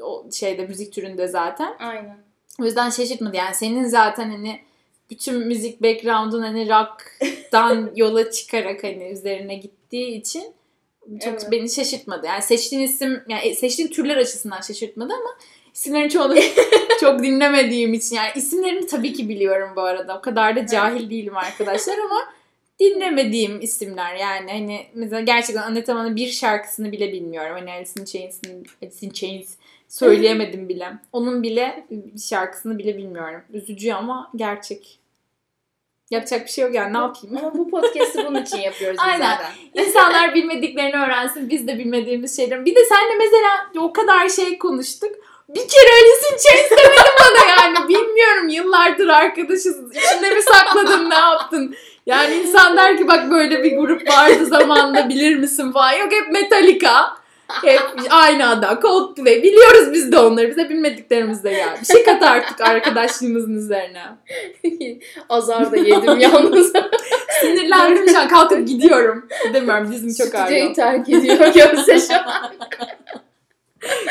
o şeyde müzik türünde zaten. Aynen. O yüzden şaşırtmadı. Yani senin zaten hani bütün müzik background'un hani rock'tan yola çıkarak hani üzerine gittiği için çok Evet. beni şaşırtmadı. Yani seçtiğin isim, yani seçtiğin türler açısından şaşırtmadı ama isimlerin çoğunu çok dinlemediğim için yani isimlerini tabii ki biliyorum bu arada. O kadar da cahil değilim arkadaşlar ama dinlemediğim isimler yani hani mesela gerçekten Aneta Man'ın bir şarkısını bile bilmiyorum. Hani Alice in Chains'in Alice in Chains söyleyemedim bile. Onun bile şarkısını bile bilmiyorum. Üzücü ama gerçek. Yapacak bir şey yok yani ne yapayım? Ama bu podcast'i bunun için yapıyoruz biz Aynen. zaten. İnsanlar bilmediklerini öğrensin. Biz de bilmediğimiz şeyler. Bir de senle mesela o kadar şey konuştuk. Bir kere Alice in Chains demedin bana yani. Bilmiyorum yıllardır arkadaşız. İçinde mi sakladın ne yaptın? Yani insan der ki bak böyle bir grup vardı zamanında bilir misin falan. Yok hep Metallica. Hep aynı adam. Coldplay. Biliyoruz biz de onları. Bize bilmediklerimiz de yani. Bir şey kat artık arkadaşlığımızın üzerine. Azar da yedim yalnız. Sinirlendim şu an kalkıp gidiyorum. Gidemiyorum dizim çok ağrıyor. Stüdyoyu terk ediyor Gözde şu an.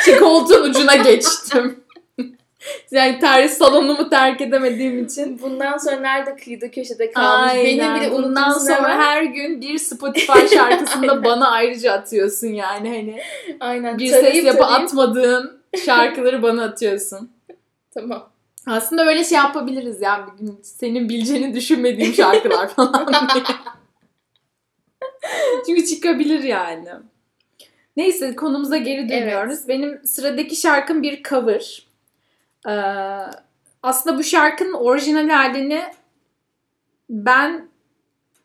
Şey koltuğun ucuna geçtim. yani tarih salonumu terk edemediğim için. Bundan sonra nerede kıyıda köşede kalmış. Beni Aynen. bile Bundan sonra hemen. her gün bir Spotify şarkısında bana ayrıca atıyorsun yani hani. Aynen. Bir tarayıp ses yapı tarayıp- atmadığın şarkıları bana atıyorsun. Tamam. Aslında öyle şey yapabiliriz ya bir gün. Senin bileceğini düşünmediğim şarkılar falan diye. Çünkü çıkabilir yani. Neyse konumuza geri dönüyoruz. Benim sıradaki şarkım bir cover. Ee, aslında bu şarkının orijinal halini ben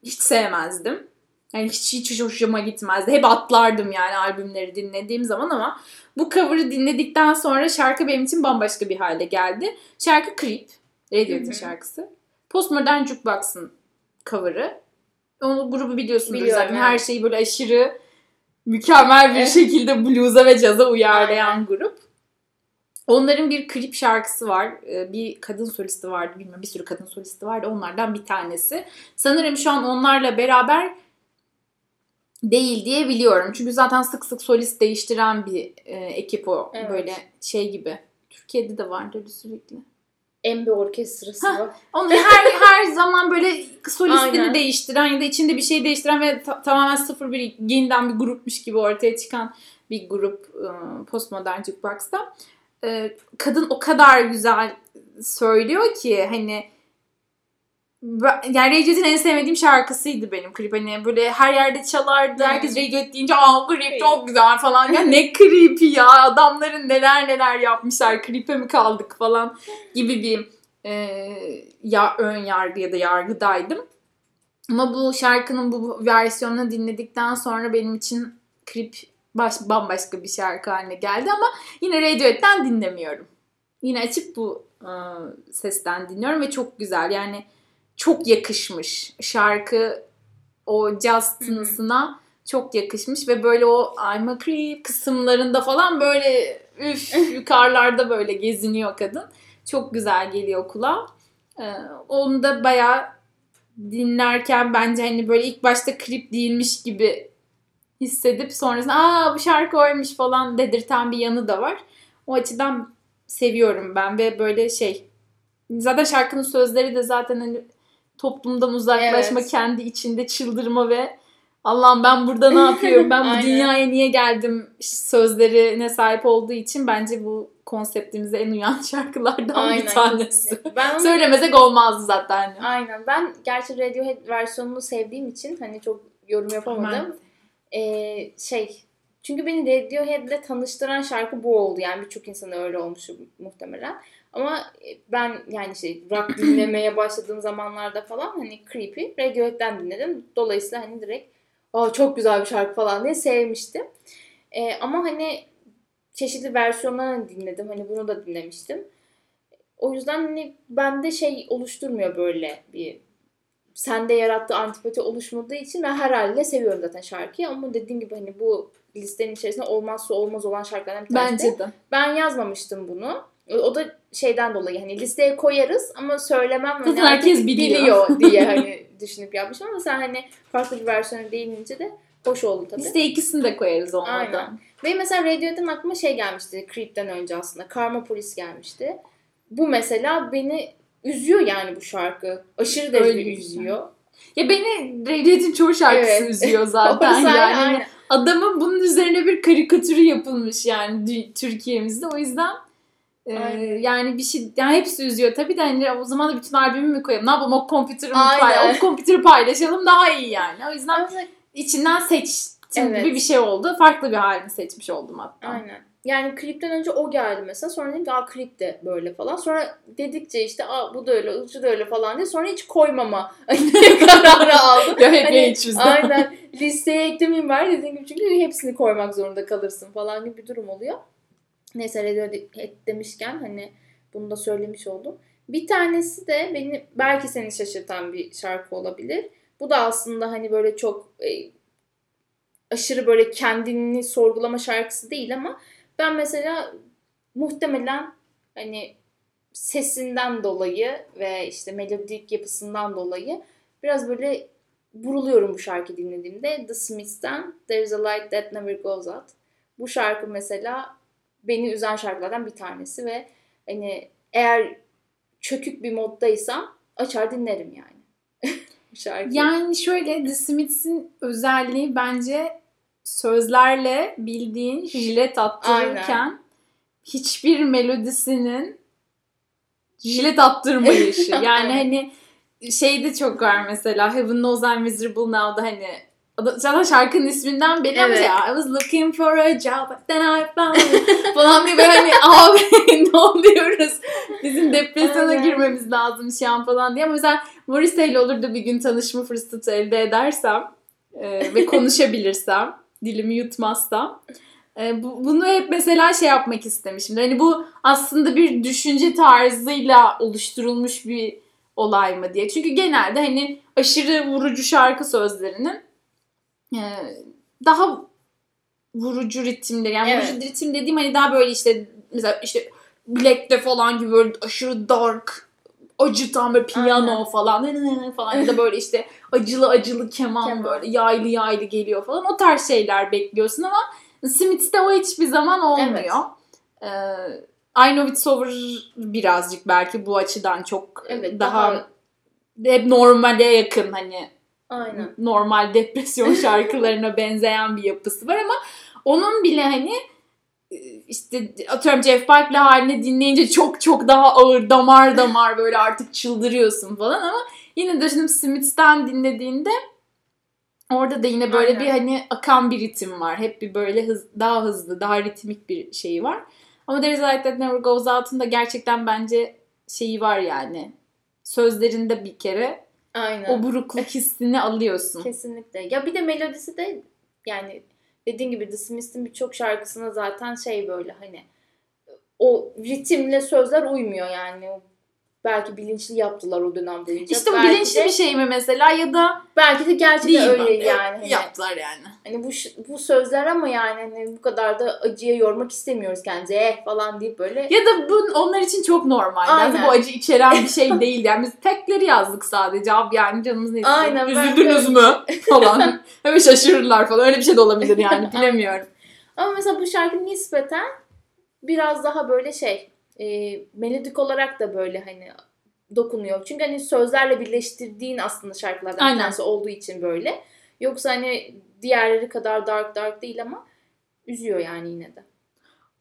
hiç sevmezdim. Yani hiç, hiç hoşuma gitmezdi. Hep atlardım yani albümleri dinlediğim zaman ama bu cover'ı dinledikten sonra şarkı benim için bambaşka bir hale geldi. Şarkı Creep. Radiohead'in şarkısı. Postmodern Jukebox'ın cover'ı. Onu grubu biliyorsundur Biliyorum, zaten. evet. Her şeyi böyle aşırı mükemmel bir şekilde blues'a ve caza uyarlayan grup. Onların bir klip şarkısı var. Ee, Bir kadın solisti vardı. Bilmiyorum bir sürü kadın solisti vardı. Onlardan bir tanesi. Sanırım şu an onlarla beraber değil diye biliyorum. Çünkü zaten sık sık solist değiştiren bir e, ekip o. Evet. Böyle şey gibi. Türkiye'de de vardı öyle sürekli. Embe orkestrası Hah. var. Onu her her zaman böyle solistini Aynen. değiştiren ya da içinde bir şey değiştiren ve ta- tamamen sıfır bir yeniden bir grupmuş gibi ortaya çıkan bir grup e, postmodern jukebox'ta. E, kadın o kadar güzel söylüyor ki hani yani Radiohead'in en sevmediğim şarkısıydı benim klip. Hani böyle her yerde çalardı. Herkes Radiohead deyince aa klip çok güzel falan. Ya ne creepy ya adamların neler neler yapmışlar. Klipe mi kaldık falan gibi bir e, ya ön yargı ya da yargıdaydım. Ama bu şarkının bu versiyonunu dinledikten sonra benim için klip baş, bambaşka bir şarkı haline geldi ama yine Radiohead'den dinlemiyorum. Yine açıp bu e, sesten dinliyorum ve çok güzel. Yani çok yakışmış. Şarkı o hı. tınısına çok yakışmış ve böyle o I'm a creep kısımlarında falan böyle üf yukarılarda böyle geziniyor kadın. Çok güzel geliyor kulağa. Ee, onu da bayağı dinlerken bence hani böyle ilk başta klip değilmiş gibi hissedip sonrasında aa bu şarkı oymuş falan dedirten bir yanı da var. O açıdan seviyorum ben ve böyle şey zaten şarkının sözleri de zaten hani toplumdan uzaklaşma, Evet. kendi içinde çıldırma ve Allah'ım ben burada ne yapıyorum? Ben bu Aynen. dünyaya niye geldim? sözlerine sahip olduğu için bence bu konseptimize en uyan şarkılardan bir tanesi. kesinlikle. Ben Söylemesek olmazdı zaten. Aynen. Ben gerçi Radiohead versiyonunu sevdiğim için hani çok yorum yapamadım. Ee, şey çünkü beni Radiohead'le tanıştıran şarkı bu oldu. Yani birçok insana öyle olmuş muhtemelen. Ama e, ben yani şey rock dinlemeye başladığım zamanlarda falan hani Creepy Radiohead'den dinledim. Dolayısıyla hani direkt Aa, çok güzel bir şarkı falan diye sevmiştim. Ee, ama hani çeşitli versiyonlarını dinledim. Hani bunu da dinlemiştim. O yüzden hani bende şey oluşturmuyor böyle bir sende yarattığı antipati oluşmadığı için ben her haliyle seviyorum zaten şarkıyı ama dediğim gibi hani bu listenin içerisinde olmazsa olmaz olan şarkılardan bir tanesi. Bence de. Ben yazmamıştım bunu. O da şeyden dolayı hani listeye koyarız ama söylemem Zaten herkes artık biliyor. diye hani düşünüp yapmışım ama sen hani farklı bir versiyona değinince de hoş oldu tabii. Listeye ikisini de koyarız olmadan. Aynen. Ve mesela Radiohead'in aklıma şey gelmişti Creep'ten önce aslında. Karma Police gelmişti. Bu mesela beni üzüyor yani bu şarkı. Aşırı derecede bir şey. üzüyor. Ya beni Radiohead'in çoğu şarkısı Evet. üzüyor zaten. Yani aynen, Hani aynen. adamın bunun üzerine bir karikatürü yapılmış yani Türkiye'mizde. O yüzden e, Aynen. yani bir şey yani hepsi üzüyor. Tabii de hani o zaman da bütün albümü mü koyalım? Ne yapalım? O kompütürü Aynen. paylaşalım? O kompütürü paylaşalım daha iyi yani. O yüzden Ama içinden seçtim Evet. gibi bir şey oldu. Farklı bir halini seçmiş oldum hatta. Aynen. Yani klipten önce o geldi mesela. Sonra dedim ki aa klip de böyle falan. Sonra dedikçe işte aa bu da öyle, şu da öyle falan diye. Sonra hiç koymama kararı aldım. Ya hep Hani, hiç. Aynen. Listeye eklemeyeyim bari dediğim gibi çünkü hepsini koymak zorunda kalırsın falan gibi bir durum oluyor. Neyse Radiohead demişken hani bunu da söylemiş oldum. Bir tanesi de beni belki seni şaşırtan bir şarkı olabilir. Bu da aslında hani böyle çok e, aşırı böyle kendini sorgulama şarkısı değil ama ben mesela muhtemelen hani sesinden dolayı ve işte melodik yapısından dolayı biraz böyle vuruluyorum bu şarkı dinlediğimde. The Smiths'ten There's a Light That Never Goes Out. Bu şarkı mesela beni üzen şarkılardan bir tanesi ve hani eğer çökük bir moddaysam açar dinlerim yani. bu şarkıyı. Yani şöyle The Smiths'in özelliği bence sözlerle bildiğin jilet attırırken hiçbir melodisinin jilet attırmayışı. yani Aynen. hani şeyde çok var mesela Heaven Knows I'm Miserable Now'da hani Zaten şarkının isminden ama Evet. şey, I was looking for a job then I found it falan diye böyle hani abi ne oluyoruz? Bizim depresyona Aynen. girmemiz lazım şu an falan diye. Ama mesela Morrissey ile olur da bir gün tanışma fırsatı elde edersem e, ve konuşabilirsem, dilimi yutmazsam e, bu, bunu hep mesela şey yapmak istemişim. Hani bu aslında bir düşünce tarzıyla oluşturulmuş bir olay mı diye. Çünkü genelde hani aşırı vurucu şarkı sözlerinin e, daha vurucu ritimleri. Yani Evet. vurucu ritim dediğim hani daha böyle işte mesela işte Black'te falan gibi böyle aşırı dark acıtan böyle piyano Aynen. falan falan ya da böyle işte acılı acılı keman, Keman. böyle yaylı yaylı geliyor falan. O tarz şeyler bekliyorsun ama Smith'te o hiçbir zaman olmuyor. Ee, I Know It's Over birazcık belki bu açıdan çok Evet, daha, daha- hep normale yakın hani Aynen. normal depresyon şarkılarına benzeyen bir yapısı var ama onun bile hani işte atıyorum Jeff Buckley halini dinleyince çok çok daha ağır damar damar böyle artık çıldırıyorsun falan ama yine de şimdi Smith'ten dinlediğinde orada da yine böyle Aynen. bir hani akan bir ritim var. Hep bir böyle hız, daha hızlı, daha ritmik bir şeyi var. Ama There is a Light That Never Goes Out'un da gerçekten bence şeyi var yani. Sözlerinde bir kere Aynen. o burukluk hissini alıyorsun. Kesinlikle. Ya bir de melodisi de yani dediğin gibi The Smiths'in birçok şarkısına zaten şey böyle hani o ritimle sözler uymuyor yani. Belki bilinçli yaptılar o dönem boyunca. İşte bu belki bilinçli de, bir şey mi mesela ya da Belki de gerçekten değil öyle mi? yani. Hani, Yaptılar yani. hani bu bu sözler ama yani hani bu kadar da acıya yormak istemiyoruz kendimizi eh falan deyip böyle Ya da bu onlar için çok normal. Yani bu acı içeren bir şey değil. Yani biz tekleri yazdık sadece. Abi yani canımız ne? Aynen, ben Üzüldünüz mü? falan. Hemen şaşırırlar falan. Öyle bir şey de olabilir yani. Bilemiyorum. Ama mesela bu şarkı nispeten biraz daha böyle şey e, melodik olarak da böyle hani dokunuyor. Çünkü hani sözlerle birleştirdiğin aslında şarkılardan Aynen. tanesi olduğu için böyle. Yoksa hani diğerleri kadar dark dark değil ama üzüyor yani yine de.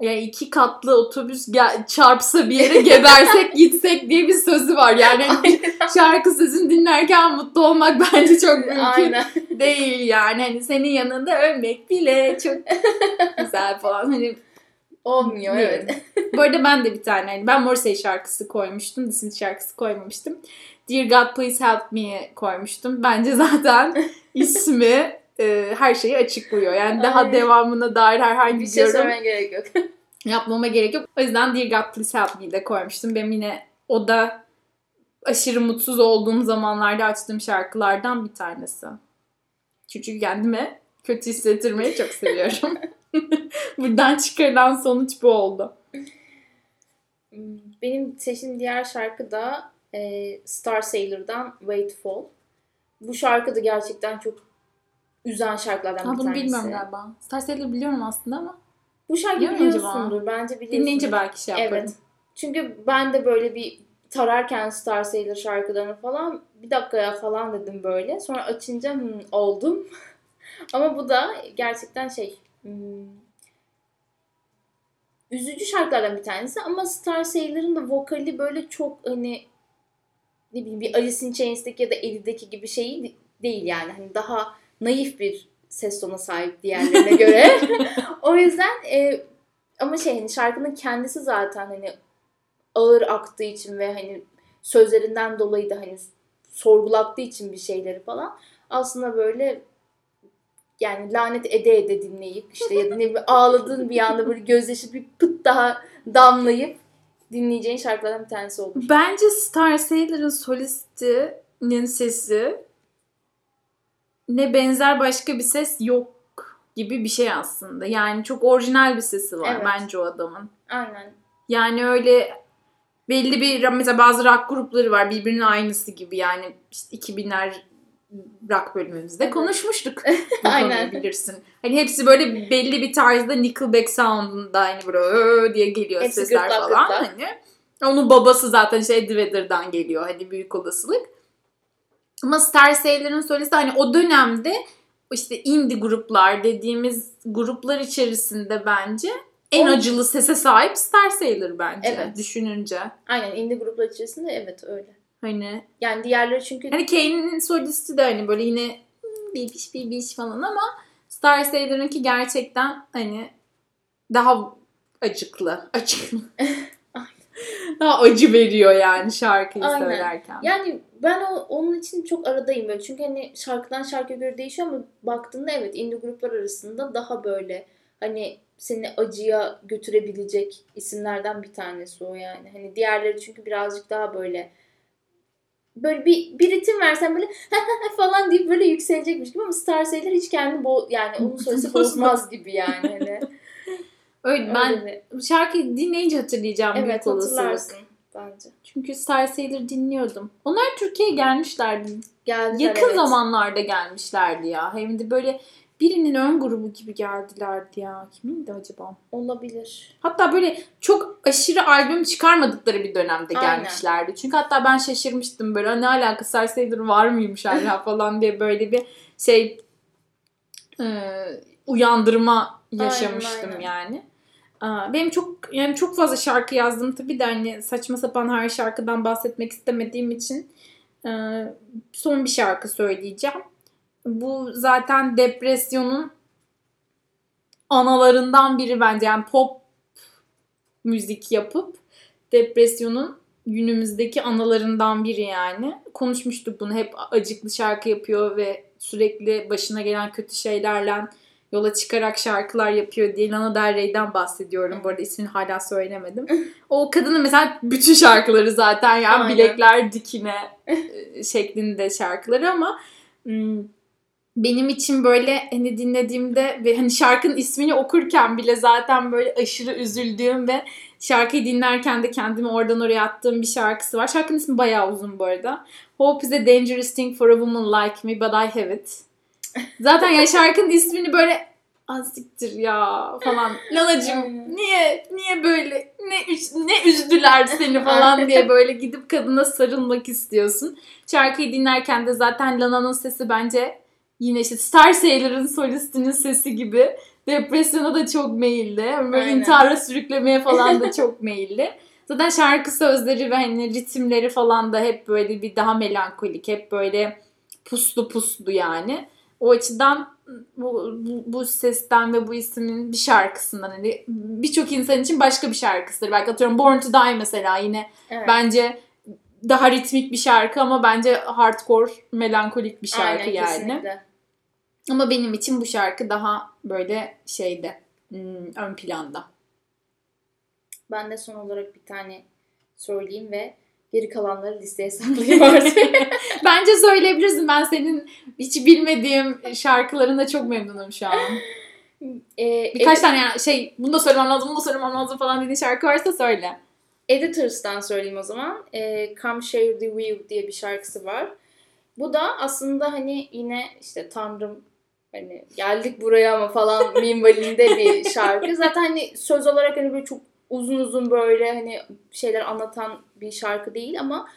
Yani iki katlı otobüs gel- çarpsa bir yere gebersek gitsek diye bir sözü var. Yani şarkı sözünü dinlerken mutlu olmak bence çok mümkün Aynen. değil yani. Hani senin yanında ölmek bile çok güzel falan. Hani Olmuyor evet. Bu arada ben de bir tane hani ben Morrissey şarkısı koymuştum. The Smiths şarkısı koymamıştım. Dear God Please Help Me'yi koymuştum. Bence zaten ismi e, her şeyi açıklıyor. Yani daha Aynen. devamına dair herhangi Bir bir şey yorum söylemeye gerek yok. yapmama gerek yok. O yüzden Dear God Please Help Me'yi de koymuştum. Benim yine o da aşırı mutsuz olduğum zamanlarda açtığım şarkılardan bir tanesi. Çünkü kendime kötü hissettirmeyi çok seviyorum. Buradan çıkarılan sonuç bu oldu. Benim seçtiğim diğer şarkı da e, Star Sailor'dan Waitful. Bu şarkı da gerçekten çok üzen şarkılardan Ha, bir bunu tanesi. bilmiyorum galiba. Star Sailor biliyorum aslında ama Bu şarkıyı biliyorsundur. Bence biliyorsundur. dinleyince belki şey yaparım. Evet. Çünkü ben de böyle bir tararken Star Sailor şarkılarını falan bir dakikaya falan dedim böyle. Sonra açınca hmm, oldum. Ama bu da gerçekten şey hmm, üzücü şarkılardan bir tanesi ama Star Sailor'ın da vokali böyle çok hani ne bileyim bir Alice in Chains'teki ya da Ellie'deki gibi şeyi de- değil yani. Hani daha naif bir ses tonu sahip diğerlerine göre. o yüzden e, ama şey hani şarkının kendisi zaten hani ağır aktığı için ve hani sözlerinden dolayı da hani sorgulattığı için bir şeyleri falan aslında böyle yani lanet ede ede dinleyip işte ya da ne bileyim ağladığın bir anda böyle gözyaşı bir pıt daha damlayıp dinleyeceğin şarkılardan bir tanesi olur. Bence Star Sailor'ın solistinin sesi ne benzer başka bir ses yok gibi bir şey aslında. Yani çok orijinal bir sesi var Evet. bence o adamın. Aynen. Yani öyle belli bir mesela bazı rock grupları var birbirinin aynısı gibi yani işte 2000'ler rock bölümümüzde konuşmuştuk. Aynen. bilirsin. Hani hepsi böyle belli bir tarzda Nickelback sound'unda hani böyle diye geliyor Hepsi sesler gırtlak falan gırtlak. hani. Onun babası zaten işte Eddie Vedder'dan geliyor hani büyük olasılık. Ama Star Sailor'ın solisti hani o dönemde işte indie gruplar dediğimiz gruplar içerisinde bence en O- acılı sese sahip Star Sailor bence Evet. düşününce. Aynen indie gruplar içerisinde evet öyle. Hani Yani diğerleri çünkü hani Kane'in solisti de hani böyle yine "Hmm, bibiş bibiş falan ama Star Sailor'ınki gerçekten hani daha acıklı. Acıklı. daha acı veriyor yani şarkıyı Aynen. söylerken. Yani ben o, onun için çok aradayım böyle. Çünkü hani şarkıdan şarkıya göre değişiyor ama baktığında evet indie gruplar arasında daha böyle hani seni acıya götürebilecek isimlerden bir tanesi o yani. Hani diğerleri çünkü birazcık daha böyle böyle bir, bir ritim versen böyle falan deyip böyle yükselecekmiş gibi ama Star Sailor hiç kendini bo yani onun söylesi bozmaz gibi yani. Hani. Öyle, ben Öyle şarkıyı dinleyince hatırlayacağım evet büyük hatırlarsın bence. Çünkü Star Sailor dinliyordum. Onlar Türkiye'ye gelmişlerdi. Geldiler Yakın evet. zamanlarda gelmişlerdi ya. Hem de böyle birinin ön grubu gibi geldilerdi ya. Kimindi acaba? Olabilir. Hatta böyle çok aşırı albüm çıkarmadıkları bir dönemde Aynen. gelmişlerdi. Çünkü hatta ben şaşırmıştım böyle "Aa, ne alaka Star Sailor var mıymış hala falan diye böyle bir şey e, uyandırma yaşamıştım aynen. yani. Aa, Benim çok yani çok fazla şarkı yazdım tabii de hani saçma sapan her şarkıdan bahsetmek istemediğim için e, son bir şarkı söyleyeceğim. Bu zaten depresyonun analarından biri bence. Yani pop müzik yapıp depresyonun günümüzdeki analarından biri yani. Konuşmuştuk bunu. Hep acıklı şarkı yapıyor ve sürekli başına gelen kötü şeylerle yola çıkarak şarkılar yapıyor diye Lana Del Rey'den bahsediyorum. Bu arada ismini hala söylemedim. O kadının mesela bütün şarkıları zaten yani Aynen. bilekler dikine e, şeklinde şarkıları ama hmm, benim için böyle hani dinlediğimde ve hani şarkının ismini okurken bile zaten böyle aşırı üzüldüğüm ve şarkıyı dinlerken de kendimi oradan oraya attığım bir şarkısı var. Şarkının ismi bayağı uzun bu arada. Hope is a dangerous thing for a woman like me but I have it. Zaten ya şarkının ismini böyle azıktır ya falan. Aynen. niye niye böyle ne ne üzdüler seni falan diye böyle gidip kadına sarılmak istiyorsun. Şarkıyı dinlerken de zaten Lana'nın sesi bence yine işte Star Sailor'ın solistinin sesi gibi depresyona da çok meyilli. Böyle Aynen. intihara sürüklemeye falan da çok meyilli. Zaten şarkı sözleri ve hani ritimleri falan da hep böyle bir daha melankolik, hep böyle puslu puslu yani. O açıdan bu, bu, bu sesten ve bu ismin bir şarkısından hani birçok insan için başka bir şarkısıdır. Belki atıyorum Born to Die mesela yine Evet. bence daha ritmik bir şarkı ama bence hardcore melankolik bir şarkı Aynen, yani. kesinlikle. Ama benim için bu şarkı daha böyle şeyde hmm, ön planda. Ben de son olarak bir tane söyleyeyim ve Geri kalanları listeye saklayayım artık. Bence söyleyebilirsin. Ben senin hiç bilmediğim şarkılarına çok memnunum şu an. Ee, Birkaç Edi- tane yani şey bunu da söylemem lazım, bunu da söylemem lazım falan dediğin şarkı varsa söyle. Editors'tan söyleyeyim o zaman. Ee, Come Share the View diye bir şarkısı var. Bu da aslında hani yine işte Tanrım hani geldik buraya ama falan minvalinde bir şarkı. Zaten hani söz olarak hani böyle çok uzun uzun böyle hani şeyler anlatan bir şarkı değil ama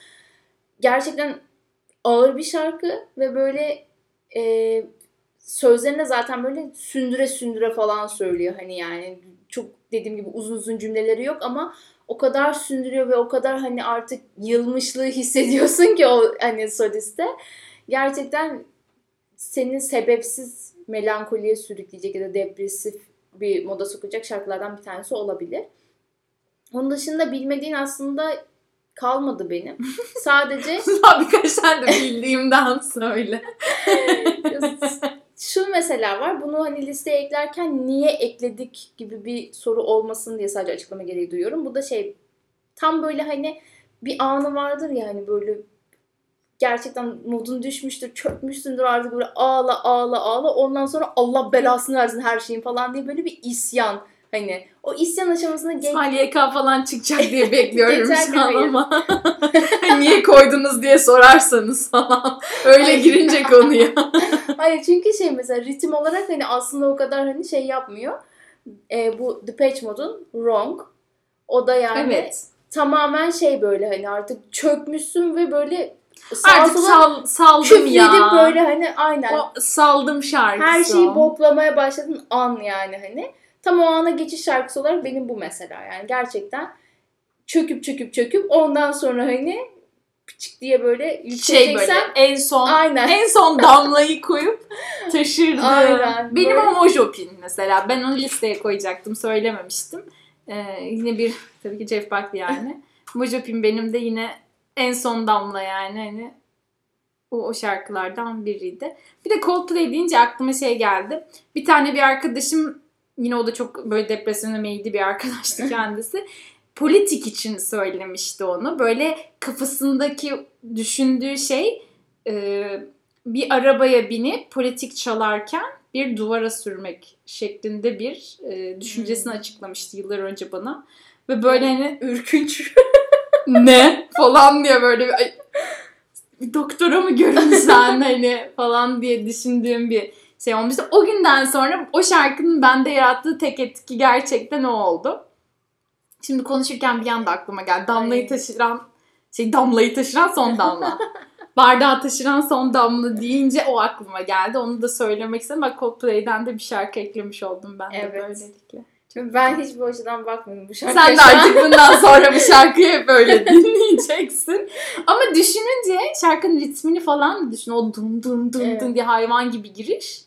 gerçekten ağır bir şarkı ve böyle e, sözlerine zaten böyle sündüre sündüre falan söylüyor hani yani çok dediğim gibi uzun uzun cümleleri yok ama o kadar sündürüyor ve o kadar hani artık yılmışlığı hissediyorsun ki o hani soliste. Gerçekten seni sebepsiz melankoliye sürükleyecek ya da depresif bir moda sokacak şarkılardan bir tanesi olabilir. Onun dışında bilmediğin aslında kalmadı benim. Sadece Birkaç tane de bildiğimden söyle. şu mesela var. Bunu hani listeye eklerken niye ekledik gibi bir soru olmasın diye sadece açıklama gereği duyuyorum. Bu da şey tam böyle hani bir anı vardır ya hani böyle gerçekten modun düşmüştür, çökmüşsündür artık böyle ağla ağla ağla. Ondan sonra Allah belasını versin her şeyin falan diye böyle bir isyan. Hani o isyan aşamasına geç YK falan çıkacak diye bekliyorum şu an ama. Niye koydunuz diye sorarsanız falan. Öyle girince konuya. Hayır çünkü şey mesela ritim olarak hani aslında o kadar hani şey yapmıyor. E, bu Depeche Mode'un Wrong. O da yani evet. tamamen şey böyle hani artık çökmüşsün ve böyle Artık sal, saldım küfredip ya. böyle hani aynen O saldım şarkısı. her şeyi boklamaya başladın an yani hani. Tam o ana geçiş şarkısı olarak benim bu mesela yani gerçekten çöküp çöküp çöküp ondan sonra hani küçük diye böyle şey yükseleceksen böyle en son aynen. en son damlayı koyup taşırdı. Aynen, Benim böyle. o Mojopin mesela. Ben onu listeye koyacaktım. Söylememiştim. Ee, yine bir tabii ki Jeff Buckley yani. Mojopin benim de yine en son damla yani hani o, o şarkılardan biriydi. Bir de Coldplay deyince aklıma şey geldi. Bir tane bir arkadaşım yine o da çok böyle depresyona meyilli bir arkadaştı kendisi. Politik için söylemişti onu. Böyle kafasındaki düşündüğü şey e, bir arabaya binip politik çalarken bir duvara sürmek şeklinde bir e, düşüncesini Hmm. açıklamıştı yıllar önce bana. Ve böyle hani ürkünç. Ne falan diye böyle bir, ay, bir doktora mı görünsen hani falan diye düşündüğüm bir şey olmuştu. O günden sonra o şarkının bende yarattığı tek etki gerçekten o oldu. Şimdi konuşurken bir anda aklıma geldi. Damlayı Ay. taşıran şey damlayı taşıran son damla. Bardağı taşıran son damla deyince o aklıma geldi. Onu da söylemek istedim. Bak Coldplay'den de bir şarkı eklemiş oldum ben de Evet. böylelikle. Ben hiç bu açıdan bakmıyorum bu şarkıya. Sen de artık bundan sonra bu şarkıyı hep öyle dinleyeceksin. Ama düşününce şarkının ritmini falan düşün. O dum dum dum Evet. dum diye hayvan gibi giriş.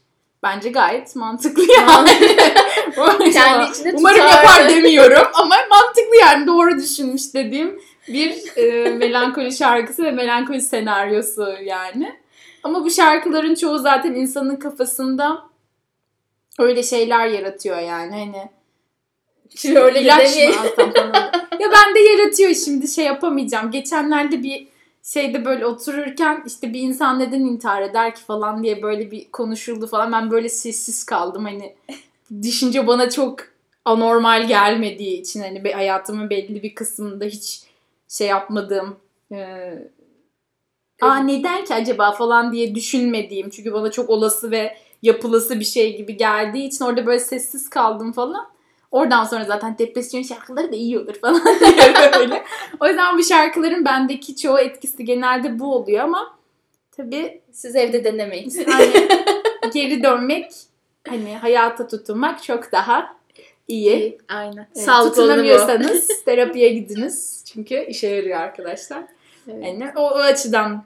Bence gayet mantıklı yani. Kendi içinde Umarım tutarlı. yapar demiyorum ama mantıklı yani doğru düşünmüş dediğim bir e, melankoli şarkısı ve melankoli senaryosu yani. Ama bu şarkıların çoğu zaten insanın kafasında öyle şeyler yaratıyor yani hani Şimdi öyle İlaç mı alsam falan. ya ben de yaratıyor şimdi şey yapamayacağım. Geçenlerde bir şeyde böyle otururken işte bir insan neden intihar eder ki falan diye böyle bir konuşuldu falan. Ben böyle sessiz kaldım hani düşünce bana çok anormal gelmediği için hani hayatımın belli bir kısmında hiç şey yapmadığım e, Aa neden ki acaba falan diye düşünmediğim çünkü bana çok olası ve yapılası bir şey gibi geldiği için orada böyle sessiz kaldım falan. Oradan sonra zaten depresyon şarkıları da iyi olur falan böyle. O yüzden bu şarkıların bendeki çoğu etkisi genelde bu oluyor ama tabii Siz evde denemeyin. hani geri dönmek hani hayata tutunmak çok daha iyi. Aynen. Evet, bu. tutunamıyorsanız terapiye gidiniz. Çünkü işe yarıyor arkadaşlar. Evet. Yani o, o açıdan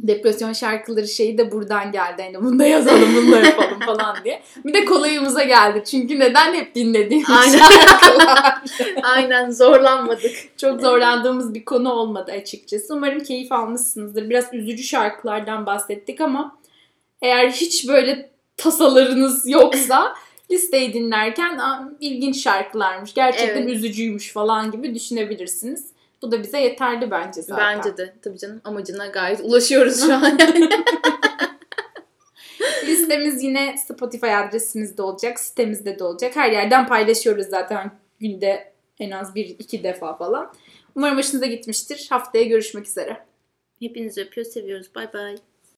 depresyon şarkıları şeyi de buradan geldi. Hani bunu da yazalım, bunu da yapalım falan diye. Bir de kolayımıza geldi. Çünkü neden hep dinlediğimiz Aynen. şarkılar. Aynen zorlanmadık. Çok zorlandığımız bir konu olmadı açıkçası. Umarım keyif almışsınızdır. Biraz üzücü şarkılardan bahsettik ama eğer hiç böyle tasalarınız yoksa listeyi dinlerken "Aa, ilginç şarkılarmış, gerçekten Evet. üzücüymüş falan gibi düşünebilirsiniz. Bu da bize yeterli bence zaten. Bence de. Tabii canım amacına gayet ulaşıyoruz şu an. yani. Listemiz yine Spotify adresimizde olacak, sitemizde de olacak. Her yerden paylaşıyoruz zaten günde en az bir iki defa falan. Umarım hoşunuza gitmiştir. Haftaya görüşmek üzere. Hepinizi öpüyor, seviyoruz. Bay bay.